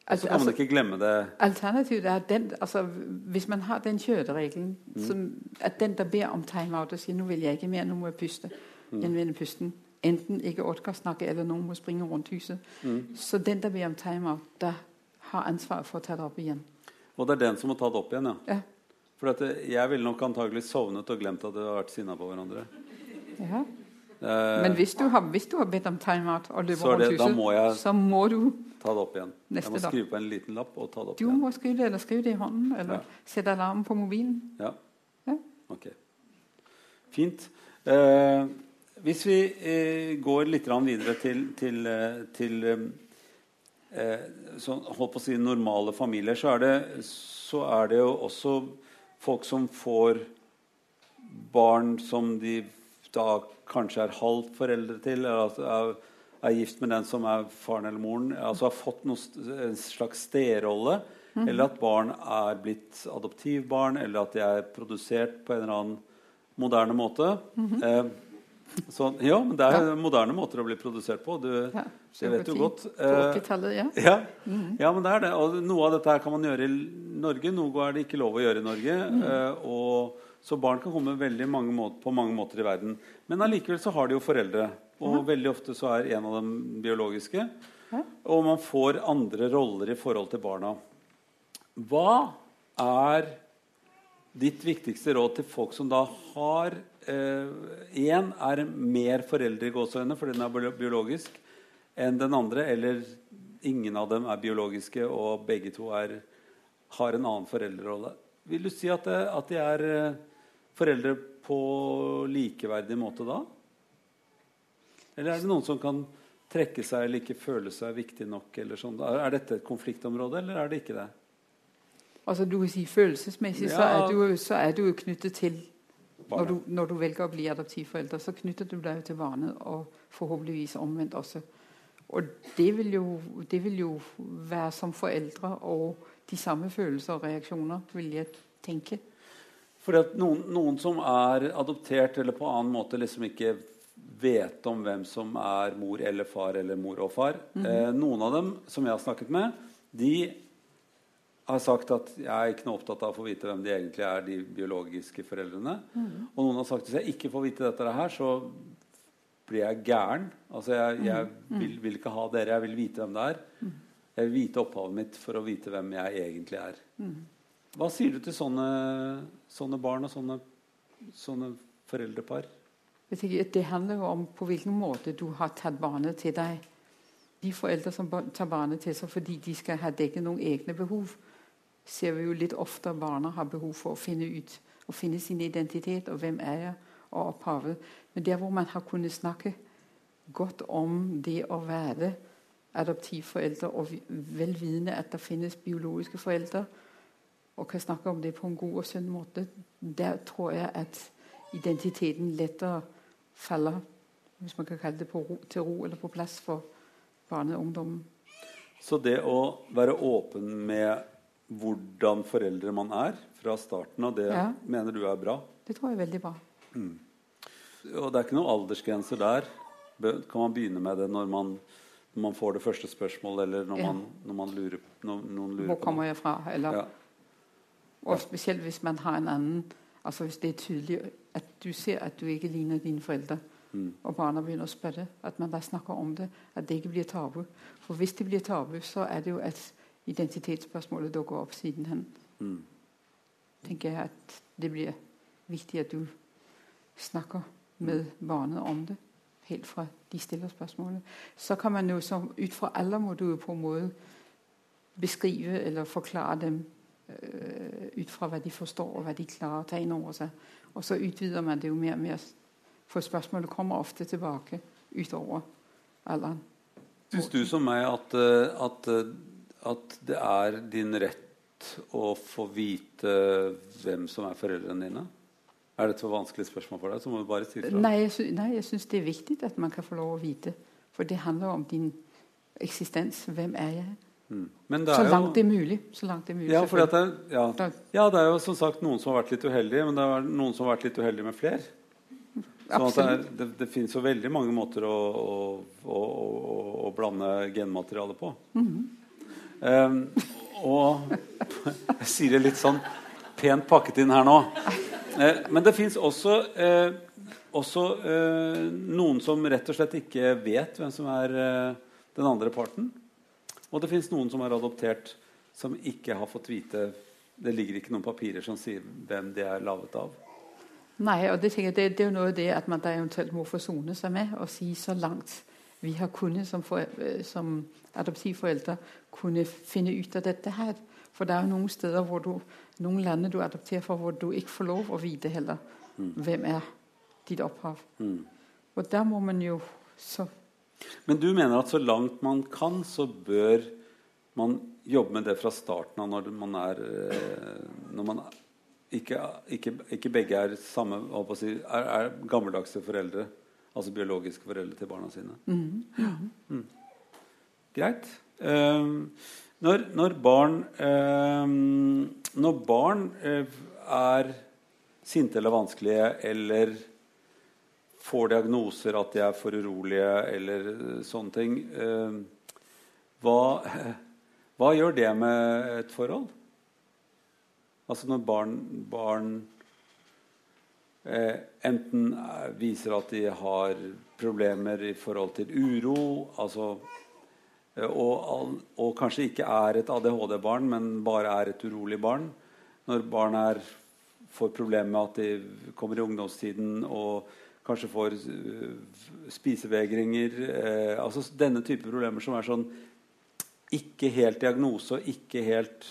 Og Altså, så kan man altså, ikke glemme det. Alternativet er at den, altså, hvis man har den kjøreregelen, Mm. som, at den der ber om timeout og sier 'nå vil jeg ikke mer, nå må jeg puste', Mm. pusten, enten ikke orker snakke eller noen må springe rundt huset, Mm. så den der ber om timeout, da har ansvaret for å ta det opp igjen. Og det er den som må ta det opp igjen, ja. Ja. For at eh, jeg ville nok antagelig sovnet og glemt at vi har vært sinna på hverandre. Ja. Eh, Men hvis du, har, hvis du har bedt om timeout og løper er rundt da huset, må jeg- så må du ta det opp igjen. Neste jeg må skrive på en liten lapp og ta det opp Du igjen. må skrive det, eller skrive det i hånden, eller Ja. sette alarmen på mobilen. Ja. Ja. Ok. Fint. Eh, hvis vi eh, går litt videre til, til, eh, til eh, eh, sånn, holdt på å si normale familier, så er, det, så er det jo også folk som får barn som de da kanskje er halvt foreldre til, eller altså er, er gift med den som er faren eller moren, altså har fått noe, en slags sterolle, eller at barn er blitt adoptivbarn, eller at de er produsert på en eller annen moderne måte. eh, så, ja, men det er moderne måter å bli produsert på. Du, Ja, det vet du godt. Eh, ja. Ja. Mm -hmm. ja, men det er det. Og noe av dette her kan man gjøre i Norge, noe er det ikke lov å gjøre i Norge. Eh, og, så barn kan komme mange måter, på mange måter i verden. Men allikevel så har de jo foreldre. Og veldig ofte så er en av dem biologiske. Ja. Og man får andre roller i forhold til barna. Hva er ditt viktigste råd til folk som da har Én er mer foreldre i gåseøynene fordi den er biologisk, enn den andre. Eller ingen av dem er biologiske, og begge to er, har en annen foreldrerolle. Vil du si at, det, at de er eh, foreldre på likeverdig måte da? Eller er det noen som kan trekke seg eller ikke føle seg viktig nok? Eller sånn? Er dette et konfliktområde, eller er det ikke det? Altså du kan si Følelsesmessig så, er du, så er du knyttet til når du, når du velger å bli adoptivforelder, så knytter du deg til barnet, og forhåpentligvis omvendt også. Og det vil, jo, det vil jo være som foreldre og de samme følelser og reaksjoner, vil jeg tenke. At noen, noen som er adoptert eller på annen måte liksom ikke vet om hvem som er mor eller far eller mor og far eh, Noen av dem som jeg har snakket med, de har sagt at jeg er ikke noe opptatt av å få vite hvem de egentlig er, de biologiske foreldrene. Og noen har sagt at hvis jeg ikke får vite dette her, så blir jeg gæren. Altså jeg, jeg vil, vil ikke ha dere, jeg vil vite hvem det er. Jeg vil vite opphavet mitt for å vite hvem jeg egentlig er. Hva sier du til sånne, sånne barn og sånne, sånne foreldrepar? Det handler jo om på hvilken måte du har tatt barnet til deg. de foreldre som tar barnet til seg fordi de skal ha dekket noen egne behov, ser vi jo litt ofte barna har behov for å finne ut å finne sin identitet og hvem er jeg og opphavet. Men der hvor man har kunnet snakke godt om det å være adoptivforeldre og vel vitende at det finnes biologiske foreldre, og kan snakke om det på en god og sunn måte, der tror jeg at identiteten lettere faller hvis man kan kalle det ro, til ro eller på plass for barne- og ungdommen. Så det å være åpen med hvordan foreldre man er fra starten av, det ja. mener du er bra? Det tror jeg er veldig bra. Mm. Og det er ikke noen aldersgrenser der? Kan man begynne med det når man, når man får det første spørsmålet, eller når, ja. man, når man, lurer, når noen lurer Hvor kommer jeg fra? Eller, ja. Og spesielt hvis man har en annen Altså hvis det er tydelig at du ser at du ikke ligner dine foreldre, mm. og barna begynner å spørre, at man da snakker om det, at det ikke blir tabu. For hvis det blir tabu, så er det jo at identitetsspørsmålet dukker opp sidenhen. Mm. tenker jeg at det blir viktig at du snakker med barnet om det. Helt fra de stiller spørsmålet. Så kan man jo som, ut fra alder må du på en måte beskrive eller forklare dem ut fra hva de forstår, og hva de klarer å ta inn over seg. Og så utvider man det jo mer og mer. For spørsmålet kommer ofte tilbake utover alderen. Syns du som meg at, øh, at, øh, at, det er din rett å få vite hvem som er foreldrene dine? Er det et for vanskelig spørsmål for deg? så må du bare si fra. Nei, jeg, sy nei, jeg syns det er viktig at man kan få lov å vite. For det handler om din eksistens. Hvem er jeg? Mm. så langt det er mulig. Så langt det er mulig ja, det er, ja. ja, det er jo som sagt noen som har vært litt uheldige, men det er noen som har vært litt uheldige med flere. Sånn det, er, det, det finnes jo veldig mange måter å, å, å, å blande genmateriale på. Mm -hmm. um, og jeg sier det litt sånn pent pakket inn her nå. Eh, men det fins også, eh, også eh, noen som rett og slett ikke vet hvem som er den andre parten. Og det fins noen som er adoptert, som ikke har fått vite Det ligger ikke noen papirer som sier hvem de er laget av. Nei, og det, jeg, det, det er jo noe av det at man da eventuelt må forsone seg med og si så langt vi har kunnet som, for, eh, som adoptivforeldre kunne finne ut av dette her. For det er jo noen steder hvor du, noen land du adopterer fra, hvor du ikke får lov å vite heller mm. hvem er ditt opphav. Mm. Og der må man jo så Men du mener at så langt man kan, så bør man jobbe med det fra starten av når man er eh, når man ikke, ikke, ikke begge er samme si, er, er, gammeldagse foreldre. Altså biologiske foreldre til barna sine. Mm. Mm. Greit. Um, når, når, barn, um, når barn eh, er sinte eller vanskelige eller får diagnoser at de er for urolige eller sånne ting eh, hva, hva, gjør det med et forhold? Altså når barn, barn eh, enten viser at de har problemer i forhold til uro altså Eh, og, og, kanskje ikke er et ADHD-barn, men bare er et urolig barn. Når barn er, får problemer med at de kommer i ungdomstiden og kanskje får uh, spisevegringer eh, altså Denne type problemer som er sånn ikke helt diagnose og ikke helt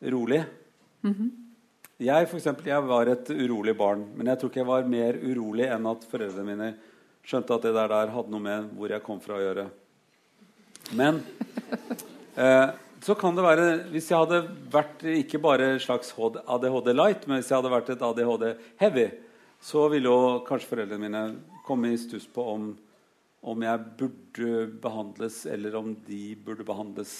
rolig. Mm -hmm. Jeg for eksempel, jeg var et urolig barn, men jeg tror ikke jeg var mer urolig enn at foreldrene mine skjønte at det der, der hadde noe med hvor jeg kom fra å gjøre. Men eh, så kan det være Hvis jeg hadde vært ikke bare slags ADHD light, men hvis jeg hadde vært et ADHD heavy, så ville jo kanskje foreldrene mine komme i stuss på om, om jeg burde behandles, eller om de burde behandles.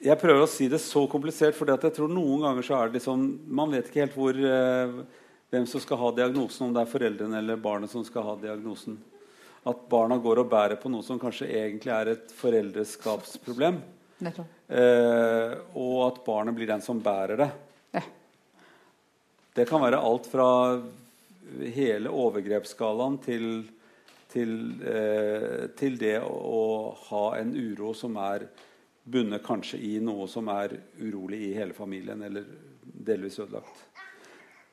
Jeg prøver å si det så komplisert, for jeg tror noen ganger så er det liksom Man vet ikke helt hvor eh, hvem som skal ha diagnosen, om det er foreldrene eller barnet som skal ha diagnosen. At barna går og bærer på noe som kanskje egentlig er et foreldreskapsproblem. Eh, og at barnet blir den som bærer det. Ja. Det kan være alt fra hele overgrepsskalaen til, til, eh, til det å ha en uro som er bundet kanskje i noe som er urolig i hele familien, eller delvis ødelagt.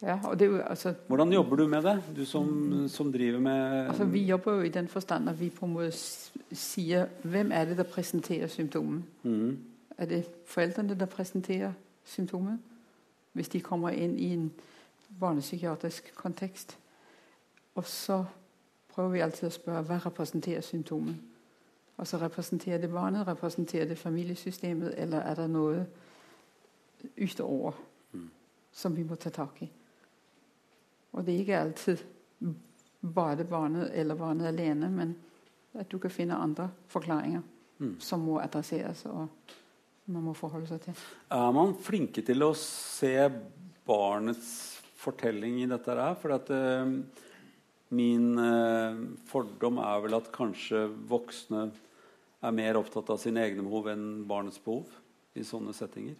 Ja, og det altså, Hvordan jobber du med det, du som, som driver med altså, Vi jobber jo i den forstand at vi på en måte sier hvem er det der presenterer symptomet. Mm. Er det foreldrene der presenterer symptomet? Hvis de kommer inn i en barnepsykiatrisk kontekst. Og så prøver vi alltid å spørre hva representerer symptomet. Altså Representerer det barnet, representerer det familiesystemet, eller er det noe utover Mm. som vi må ta tak i? Og det er ikke alltid bare barnet eller barnet alene, men at du kan finne andre forklaringer Mm. som må adresseres og man må forholde seg til. Er man flinke til å se barnets fortelling i dette her? For at uh, min uh, fordom er vel at kanskje voksne er mer opptatt av sine egne behov enn barnets behov i sånne settinger.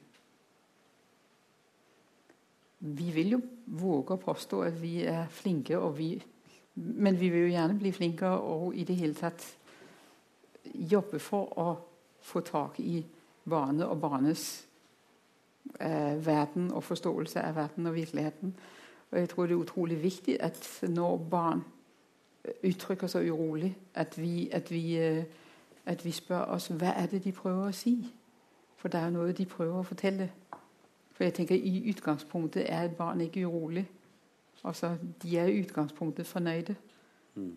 Vi vil jo våge å påstå at vi er flinke, vi, men vi vil jo gjerne bli flinkere og i det hele tatt jobbe for å få tak i barnet og barnets eh, verden og forståelse av verden og virkeligheten. Og jeg tror det er utrolig viktig at når barn uttrykker seg urolig, at vi, at vi, eh, at vi spør oss hva er det de prøver å si. For det er jo noe de prøver å fortelle. For jeg tenker I utgangspunktet er et barn ikke urolig. Altså, De er i utgangspunktet fornøyde. Mm.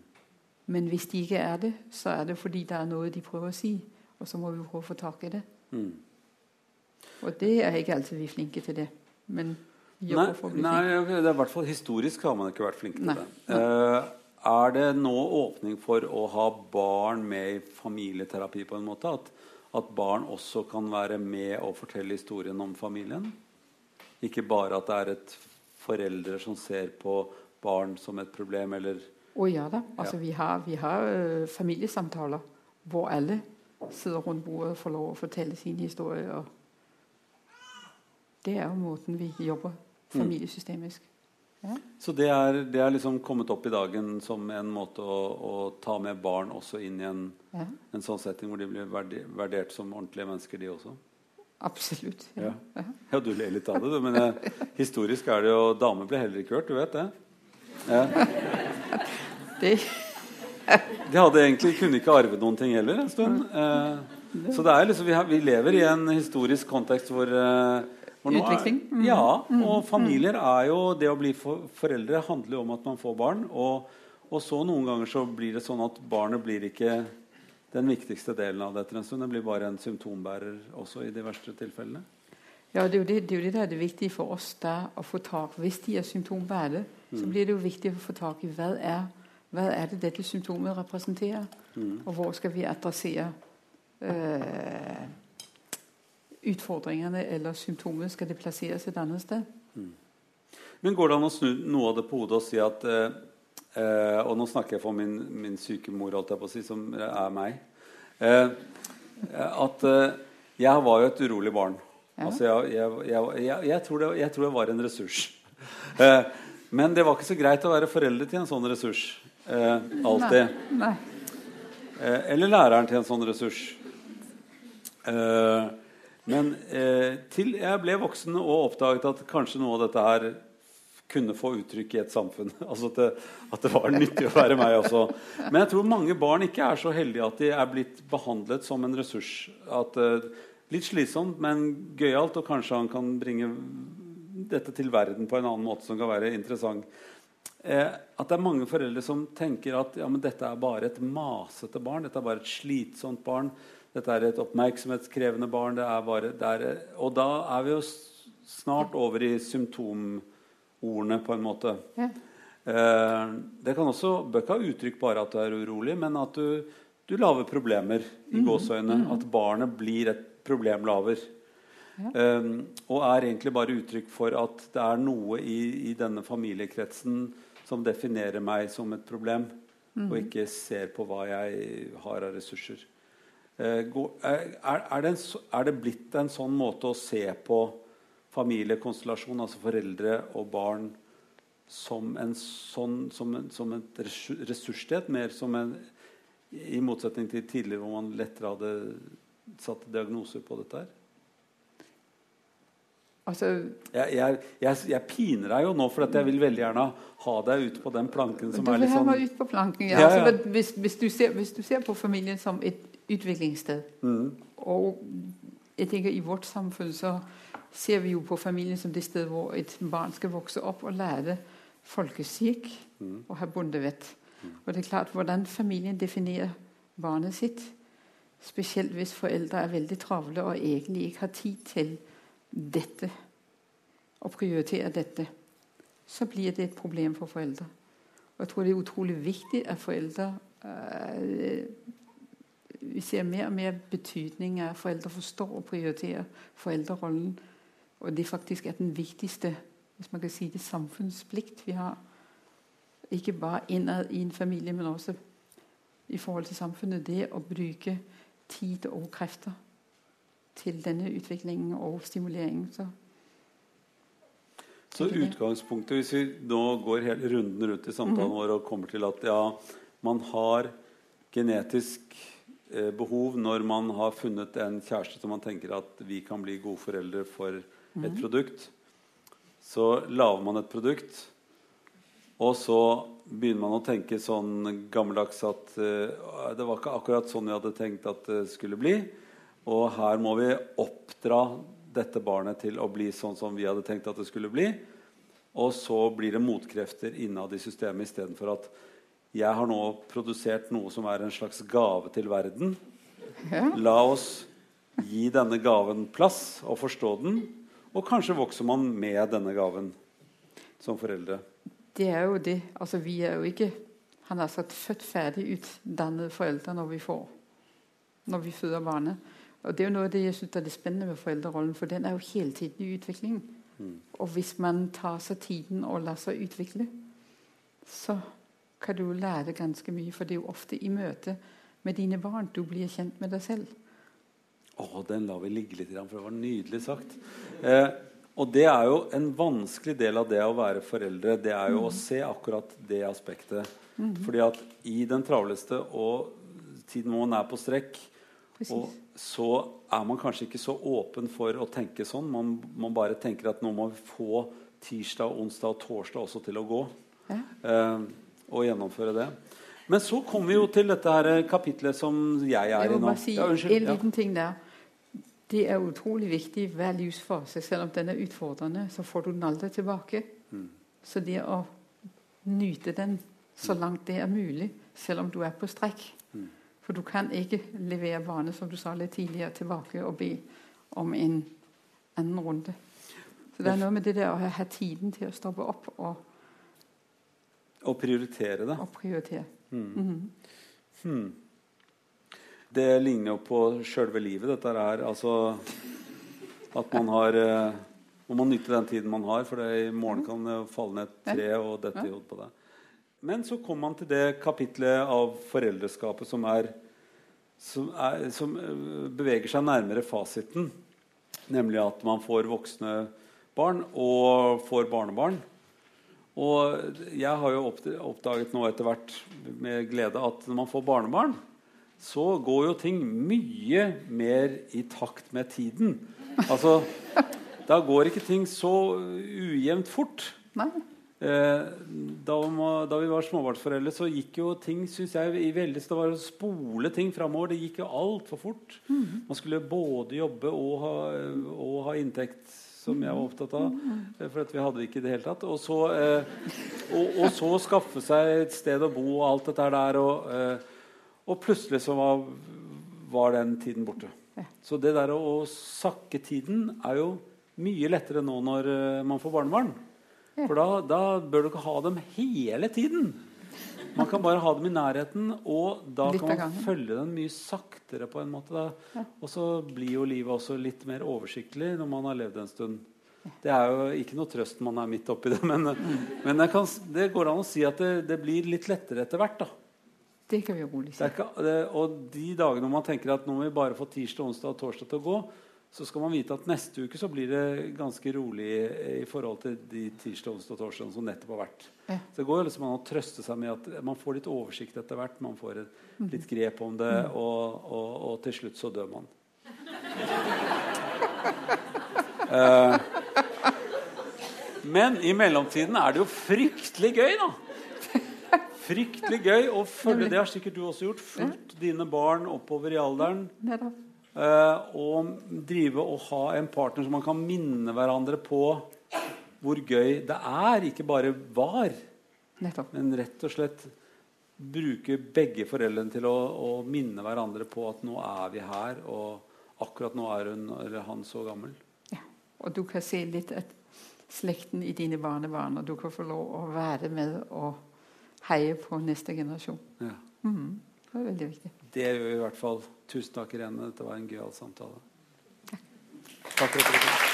Men hvis de ikke er det, så er det fordi det er noe de prøver å si. Og så må vi prøve å få tak i det. Mm. Og det er ikke alltid vi er flinke til det. Men vi Nei, jobber for å bli nei, flinke. det er i hvert fall historisk har man ikke vært flink til Nei, det. Uh, er det nå åpning for å ha barn med i familieterapi på en måte? At, at barn også kan være med og fortelle historien om familien? Ikke bare at det er et foreldre som ser på barn som et problem, eller Å ja da. Altså, Ja. Vi har, vi har uh, familiesamtaler hvor alle sitter rundt bordet og får lov å fortelle sin historie. Og det er jo måten vi jobber familiesystemisk. Så det er, det er liksom kommet opp i dagen som en måte å, å ta med barn også inn i en, Ja, en sånn setting hvor de blir verdi, vurdert som ordentlige mennesker, de også? Absolutt. Ja. Ja. Ja, du ler litt av det, du, men eh, historisk er det jo Damer ble heller ikke hørt, du vet det? Ja. De... De hadde egentlig, kunne ikke arve noen ting heller en stund. Eh, så det er liksom, vi, har, vi lever i en historisk kontekst hvor, eh, hvor Utvikling? er-. Mm. Ja, og familier er jo Det å bli for, foreldre handler jo om at man får barn. Og, og så noen ganger så blir det sånn at barnet blir ikke den viktigste delen av det etter en stund. Den blir bare en symptombærer også i de verste tilfellene. ja, det, er jo det, det er jo det der er viktig for oss da, å få tak Hvis de er symptombærede, så blir det jo viktig å få tak i hva er, hva er det dette symptomet representerer, Mm. og hvor skal vi adressere øh, utfordringene eller symptomet? Skal det plasseres et annet sted? Men går det an å snu noe av det på hodet og si at eh, eh, Og nå snakker jeg for min, min syke mor, holdt jeg på å si, som er meg. Eh, at eh, jeg var jo et urolig barn. Ja. Altså, jeg, jeg, jeg, jeg, tror det, jeg tror jeg var en ressurs. Eh, men det var ikke så greit å være foreldre til en sånn ressurs. Eh, alltid. Nei. Nei. Eh, eller læreren til en sånn ressurs. Eh, men eh, til jeg ble voksen og oppdaget at kanskje noe av dette her kunne få uttrykk i et samfunn. altså at det, at det var nyttig å være meg også. Men jeg tror mange barn ikke er så heldige at de er blitt behandlet som en ressurs. At, uh, litt slitsomt, men gøyalt, og kanskje han kan bringe dette til verden på en annen måte som kan være interessant. Eh, at det er mange foreldre som tenker at ja, men dette er bare et masete barn. Dette er bare et slitsomt barn. Dette er et oppmerksomhetskrevende barn. Det er bare, det er, og da er vi jo snart over i symptomordene, på en måte. Ja. Eh, det kan også bør ikke ha uttrykk bare at du er urolig, men at du, du lager problemer i gåseøyne. At barnet blir et problemlaver. Eh, og er egentlig bare uttrykk for at det er noe i, i denne familiekretsen som definerer meg som et problem, og ikke ser på hva jeg har av ressurser. Eh, går- er, er, det en, er det blitt en sånn måte å se på familiekonstellasjon, altså foreldre og barn, som, en sånn, som, en, som et ressu- ressurssted, mer som en I motsetning til tidligere, hvor man lettere hadde satt diagnoser på dette her? Altså, jeg, jeg, jeg, jeg, piner deg jo nå, for jeg vil veldig gjerne ha deg ut på den planken som er litt sånn ut på planken, ja. ja, ja. Altså, hvis, hvis, du ser, hvis, du ser, på familien som et utviklingssted mm. Og jeg tenker i vårt samfunn så ser vi jo på familien som det stedet hvor et barn skal vokse opp og lære folkeskikk mm. og ha bondevett. Mm. Og det er klart hvordan familien definerer barnet sitt, spesielt hvis foreldre er veldig travle og egentlig ikke har tid til dette, å prioritere dette, så blir det et problem for foreldre. Og jeg tror det er utrolig viktig at foreldre øh, Vi ser mer og mer betydning av at foreldre forstår og prioriterer foreldrerollen. Og det faktisk er den viktigste hvis man kan si det, samfunnsplikt vi har. Ikke bare innad i en familie, men også i forhold til samfunnet. Det å bruke tid og krefter til denne utviklingen og stimuleringen. Så, så utgangspunktet, hvis vi nå går hele runden rundt i samtalen mm -hmm. vår og kommer til at ja, man har genetisk eh, behov når man har funnet en kjæreste som man tenker at vi kan bli gode foreldre for et -hmm. produkt, så lager man et produkt, og så begynner man å tenke sånn gammeldags at uh, det var ikke akkurat sånn jeg hadde tenkt at det skulle bli. Og her må vi oppdra dette barnet til å bli sånn som vi hadde tenkt at det skulle bli. Og så blir det motkrefter innad i systemet istedenfor at jeg har nå produsert noe som er en slags gave til verden. La oss gi denne gaven plass og forstå den. Og kanskje vokser man med denne gaven som foreldre. Det er jo det. Altså, vi er jo ikke han har sagt født ferdig utdannede foreldre når vi får når vi føder barnet. Og Det er jo noe av det jeg synes er det spennende med foreldrerollen, for den er jo hele tiden i utvikling. Mm. Og hvis man tar seg tiden og lar seg utvikle, så kan du lære ganske mye. For det er jo ofte i møte med dine barn du blir kjent med deg selv. Å, den lar vi ligge litt, for det var nydelig sagt. Eh, og det er jo en vanskelig del av det å være foreldre. Det er jo mm. å se akkurat det aspektet. Mm. Fordi at i den travleste og tiden hvor man er på strekk, Precis. og så er man kanskje ikke så åpen for å tenke sånn. Man, man bare tenker at nå må vi få tirsdag, onsdag og torsdag også til å gå. Ja. Eh, og gjennomføre det. Men så kommer vi jo til dette her kapitlet som jeg er i nå. Jeg må bare si ja, en liten ting der. Det er utrolig viktig hver livsfase. Selv om den er utfordrende, så får du den aldri tilbake. Mm. Så det å nyte den så langt det er mulig, selv om du er på strekk, mm. For du kan ikke levere barnet som du sa litt tidligere, tilbake og be om en annen runde. Så det er noe med det der å ha tiden til å stoppe opp og Og prioritere det. Og prioritere. Mm. Mm -hmm. Det ligner jo på sjølve livet, dette her. Altså at man har eh, Man nytte den tiden man har, for det, i morgen kan det falle ned et tre og dette i hodet på deg. Men så kommer man til det kapitlet av foreldreskapet som, er, som, er, som eh, beveger seg nærmere fasiten. Nemlig at man får voksne barn og får barnebarn. Og jeg har jo oppdaget nå etter hvert med glede at når man får barnebarn, så går jo ting mye mer i takt med tiden. Altså, da går ikke ting så ujevnt fort. Nei. Eh, da, vi var småbarnsforeldre, så gikk jo ting synes jeg, i veldig, Det var å spole ting framover. Det gikk jo altfor fort. Mm. Man skulle både jobbe og ha, og ha, inntekt, som jeg var opptatt av. Mm. For vi hadde det ikke i det hele tatt. Og så, eh, og, og så, skaffe seg et sted å bo og alt dette der. Og, eh, og plutselig så var, var, den tiden borte. Så det der å, å sakke tiden er jo mye lettere nå når eh, man får barnebarn. For da, da, bør du ikke ha dem hele tiden. Man kan bare ha dem i nærheten, og da kan man følge den mye saktere. på en måte. Ja. Og så blir jo livet også litt mer oversiktlig når man har levd en stund. Det er jo ikke noe trøst man er midt oppi det, men, men kan, det går an å si at det, det, blir litt lettere etter hvert. da. Det kan vi rolig si. og de dagene man tenker at nå må vi bare få tirsdag, onsdag og torsdag til å gå, så skal man vite at neste uke så blir det ganske rolig i forhold til de tirsdag, onsdag og torsdag som nettopp har vært. Ja. Så det går jo liksom an å trøste seg med at man får litt oversikt etter hvert. Man får et, mm. litt grep om det, mm. og, og, og, til slutt så dør man. uh, Men i mellomtiden er det jo fryktelig gøy, da. Fryktelig gøy å følge Det har sikkert du også gjort. Fulgt dine barn oppover i alderen. Nettopp. Eh, og drive og ha en partner som man kan minne hverandre på hvor gøy det er. Ikke bare var, Nettopp. men rett og slett bruke begge foreldrene til å, å minne hverandre på at nå er vi her, og akkurat nå er hun eller han så gammel. Ja. Og du kan se litt at slekten i dine barnebarn, og du kan få lov å være med og heie på neste generasjon. Ja. Mm, Det er veldig viktig. Det gjør vi i hvert fall. Tusen takk, Irene. Dette var en gøyal samtale. Takk for at dere.